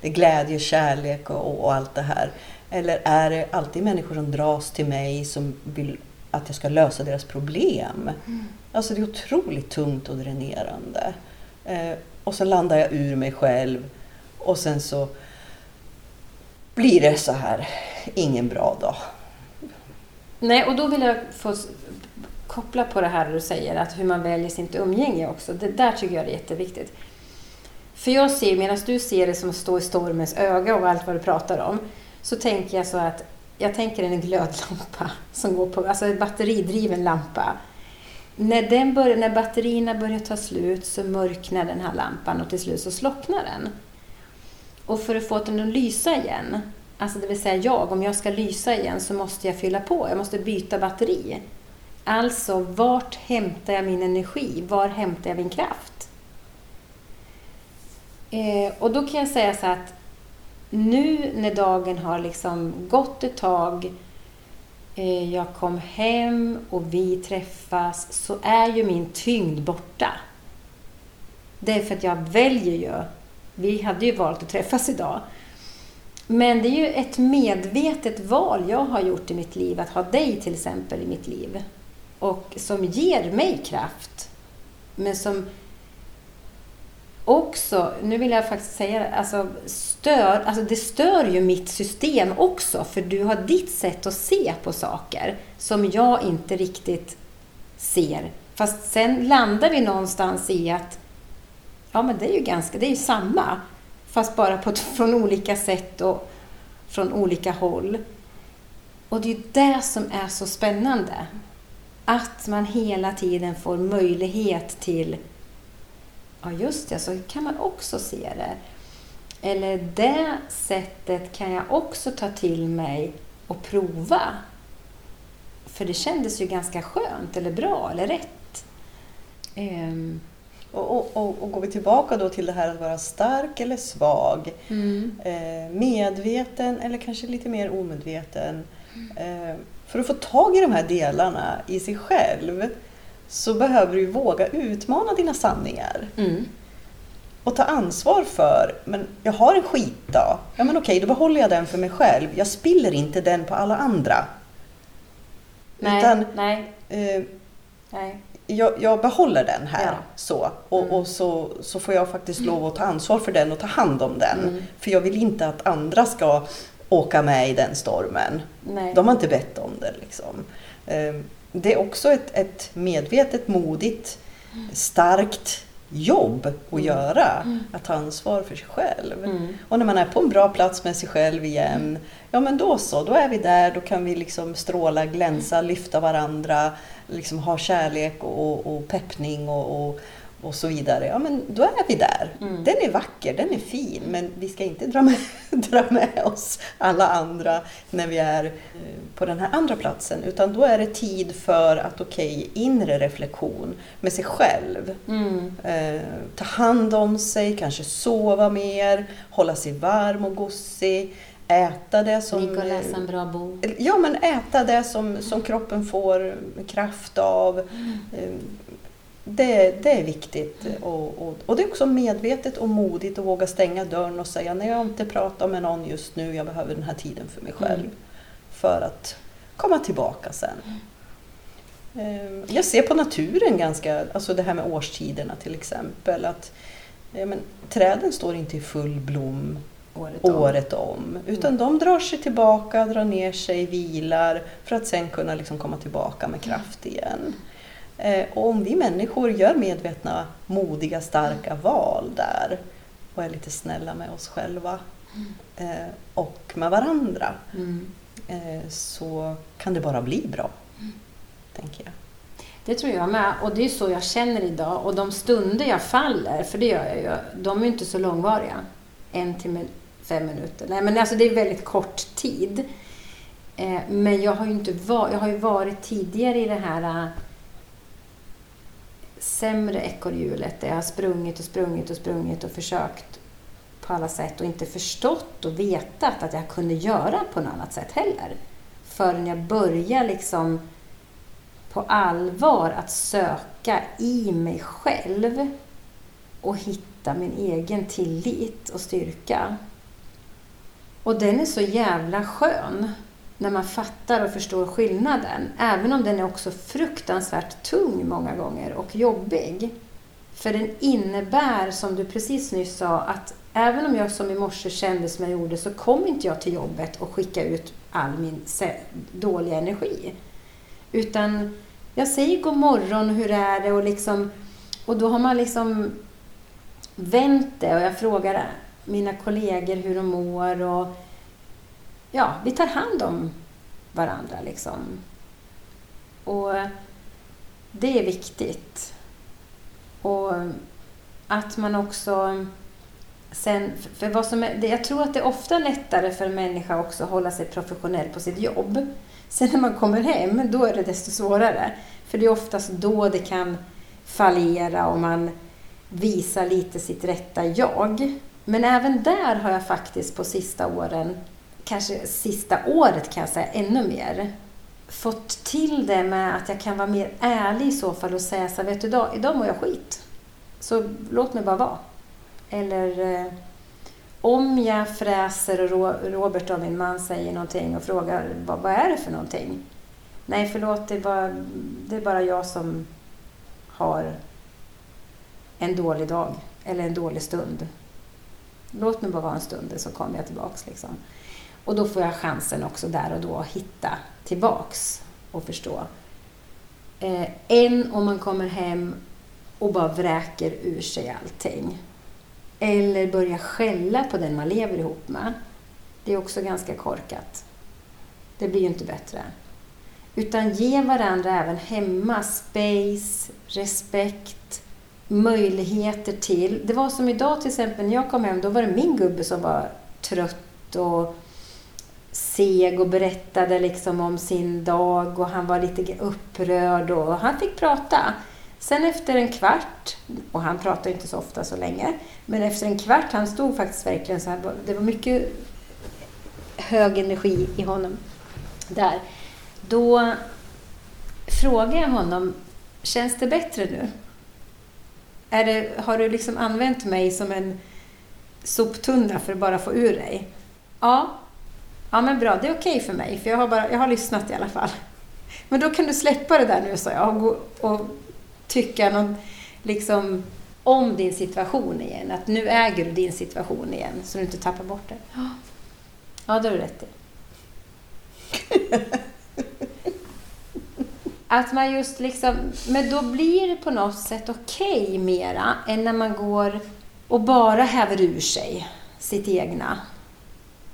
det är glädje, kärlek och, och, allt det här. Eller är det alltid människor som dras till mig som vill att jag ska lösa deras problem? Mm. Alltså det är otroligt tungt och dränerande. Eh, och så landar jag ur mig själv och sen så blir det så här, ingen bra dag. Nej, och då vill jag få koppla på det här du säger, att hur man väljer sitt umgänge också. Det där tycker jag är jätteviktigt. För jag ser, medan du ser det som att stå i stormens öga och allt vad du pratar om, så tänker jag så att jag tänker en glödlampa som går på, alltså en batteridriven lampa. När, den börjar, när batterierna börjar ta slut så mörknar den här lampan och till slut så slocknar den. Och för att få den att lysa igen, alltså det vill säga jag, om jag ska lysa igen så måste jag fylla på, jag måste byta batteri. Alltså, vart hämtar jag min energi? Var hämtar jag min kraft? Eh, och då kan jag säga så att nu när dagen har liksom gått ett tag, eh, jag kom hem och vi träffas, så är ju min tyngd borta. Det är för att jag väljer ju. Vi hade ju valt att träffas idag. Men det är ju ett medvetet val jag har gjort i mitt liv, att ha dig till exempel i mitt liv och som ger mig kraft. Men som också, nu vill jag faktiskt säga det, alltså stör, alltså det stör ju mitt system också för du har ditt sätt att se på saker som jag inte riktigt ser. Fast sen landar vi någonstans i att ja men det är ju ganska, det är ju samma fast bara på, från olika sätt och från olika håll. Och det är ju det som är så spännande. Att man hela tiden får möjlighet till, ja just det, så kan man också se det. Eller det sättet kan jag också ta till mig och prova. För det kändes ju ganska skönt eller bra eller rätt. Um. Och, och, och, och, går vi tillbaka då till det här att vara stark eller svag, mm. eh, medveten eller kanske lite mer omedveten. Mm. Eh, för att få tag i de här delarna i sig själv så behöver du våga utmana dina sanningar. Mm. Och ta ansvar för, men jag har en skitdag. Ja men okej, då behåller jag den för mig själv. Jag spiller inte den på alla andra. Nej, Utan, nej. Eh, nej. Jag, jag, behåller den här ja. så. Och, mm. och, så, så får jag faktiskt lov att ta ansvar för den och ta hand om den. Mm. För jag vill inte att andra ska åka med i den stormen. Nej. De har inte bett om det. Liksom. Ehm, det är också ett, ett medvetet, modigt, starkt jobb att mm. göra. Mm. Att ta ansvar för sig själv. Mm. Och när man är på en bra plats med sig själv igen, ja men då så, då är vi där, då kan vi liksom stråla, glänsa, lyfta varandra, liksom ha kärlek och, och peppning och, och och så vidare, ja men då är vi där. Mm. Den är vacker, den är fin, men vi ska inte dra med, dra med oss alla andra när vi är eh, på den här andra platsen, utan då är det tid för att, okej, okay, inre reflektion med sig själv. Mm. Eh, ta hand om sig, kanske sova mer, hålla sig varm och gosig, äta det som... Ligga och läsa en bra bok. Ja, men äta det som, som kroppen får kraft av. Mm. Det, det är viktigt och, och, och, det är också medvetet och modigt att våga stänga dörren och säga nej jag har inte pratat med någon just nu, jag behöver den här tiden för mig själv. Mm. För att komma tillbaka sen. Mm. Jag ser på naturen ganska, alltså det här med årstiderna till exempel, att ja, men, träden står inte i full blom året om, året om utan mm. de drar sig tillbaka, drar ner sig, vilar för att sen kunna liksom komma tillbaka med kraft igen. Eh, och om vi människor gör medvetna, modiga, starka val där och är lite snälla med oss själva mm. och med varandra mm. Eh, så kan det bara bli bra, mm. tänker jag. Det tror jag med. Och det är så jag känner idag. Och de stunder jag faller, för det gör jag ju, de är inte så långvariga. En timme, fem minuter. Nej, men alltså det är väldigt kort tid. Men jag har ju inte varit, jag har ju varit tidigare i det här sämre ekorrhjulet där jag har sprungit och sprungit och sprungit och försökt på alla sätt och inte förstått och vetat att jag kunde göra på något annat sätt heller. Förrän jag börjar liksom på allvar att söka i mig själv och hitta min egen tillit och styrka. Och den är så jävla skön när man fattar och förstår skillnaden. Även om den är också fruktansvärt tung många gånger och jobbig. För den innebär, som du precis nyss sa, att även om jag som i morse kände som jag gjorde så kom inte jag till jobbet och skickade ut all min dåliga energi. Utan jag säger god morgon, hur är det? Och, liksom, och då har man liksom vänt det och jag frågar mina kollegor hur de mår och ja, vi tar hand om varandra liksom. Och det är viktigt. Och att man också sen, för vad som är, jag tror att det är ofta lättare för en människa också att hålla sig professionell på sitt jobb. Sen när man kommer hem, då är det desto svårare. För det är oftast då det kan fallera och man visar lite sitt rätta jag. Men även där har jag faktiskt på sista åren, kanske sista året kan jag säga ännu mer, fått till det med att jag kan vara mer ärlig i så fall och säga så här, vet du, idag, idag mår jag skit. Så låt mig bara vara. Eller eh, om jag fräser och Robert och min man säger någonting och frågar vad, vad är det för någonting? Nej, förlåt, det är, bara, det är bara jag som har en dålig dag eller en dålig stund. Låt mig bara vara en stund så kommer jag tillbaks. Liksom. Och då får jag chansen också där och då att hitta tillbaks och förstå. Eh, än om man kommer hem och bara vräker ur sig allting. Eller börjar skälla på den man lever ihop med. Det är också ganska korkat. Det blir ju inte bättre. Utan ge varandra även hemma space, respekt, möjligheter till... Det var som idag till exempel när jag kom hem, då var det min gubbe som var trött och seg och berättade liksom om sin dag och han var lite upprörd och han fick prata. Sen efter en kvart, och han pratar inte så ofta så länge, men efter en kvart, han stod faktiskt verkligen så här, det var mycket hög energi i honom där. Då frågade jag honom, känns det bättre nu? Är det, har du liksom använt mig som en soptunna för att bara få ur dig? Ja. Ja, men bra. Det är okej okay för mig, för jag har, bara, jag har lyssnat i alla fall. Men då kan du släppa det där nu, sa jag, och, och tycka någon, liksom, om din situation igen. Att nu äger du din situation igen, så du inte tappar bort det. Ja, det har du rätt i. Att man just liksom, men då blir det på något sätt okej okay mera än när man går och bara häver ur sig sitt egna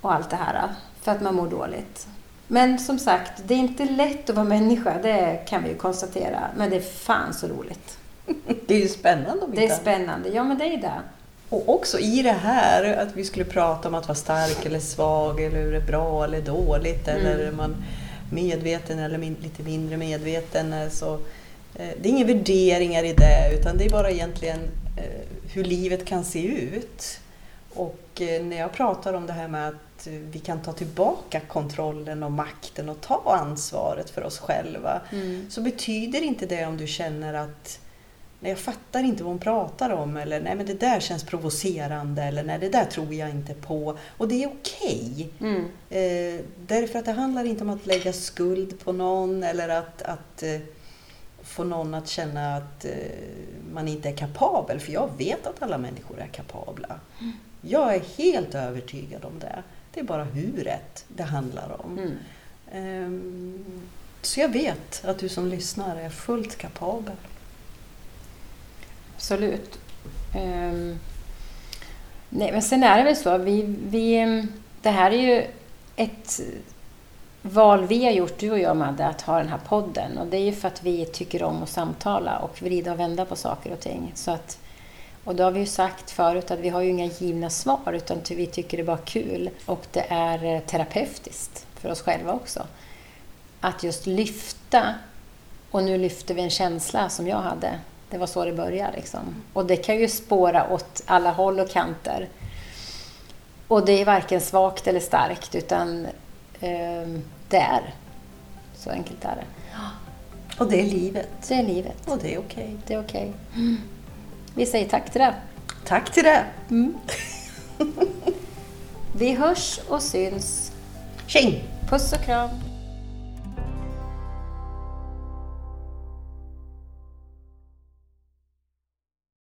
och allt det här för att man mår dåligt. Men som sagt, det är inte lätt att vara människa, det kan vi ju konstatera. Men det är fan så roligt. Det är ju spännande Det är spännande, ja men det är det. Och också i det här att vi skulle prata om att vara stark eller svag eller hur det är bra eller dåligt mm. eller är man medveten eller lite mindre medveten. Så, eh, det är inga värderingar i det utan det är bara egentligen eh, hur livet kan se ut. Och eh, när jag pratar om det här med att vi kan ta tillbaka kontrollen och makten och ta ansvaret för oss själva mm. så betyder inte det om du känner att nej, jag fattar inte vad hon pratar om eller nej men det där känns provocerande eller nej det där tror jag inte på. Och det är okej. Okay. Mm. Eh, därför att det handlar inte om att lägga skuld på någon eller att, att eh, få någon att känna att eh, man inte är kapabel. För jag vet att alla människor är kapabla. Mm. Jag är helt övertygad om det. Det är bara huret det handlar om. Mm. Ehm, så jag vet att du som lyssnar är fullt kapabel. Absolut. Um, nej, men sen är det väl så, vi, vi, det här är ju ett val vi har gjort, du och jag Madde, att ha den här podden. Och det är ju för att vi tycker om att samtala och vrida och vända på saker och ting. Så att, och då har vi ju sagt förut att vi har ju inga givna svar, utan vi tycker det är bara kul. Och det är eh, terapeutiskt för oss själva också. Att just lyfta, och nu lyfter vi en känsla som jag hade Det var så det började. Liksom. Och det kan ju spåra åt alla håll och kanter. Och det är varken svagt eller starkt, utan eh, det är. Så enkelt är det. Och det är livet. Det är livet. Och det är okej. Det är okej. Vi säger tack till det. Tack till det. Vi hörs och syns. Tjing! Puss och kram.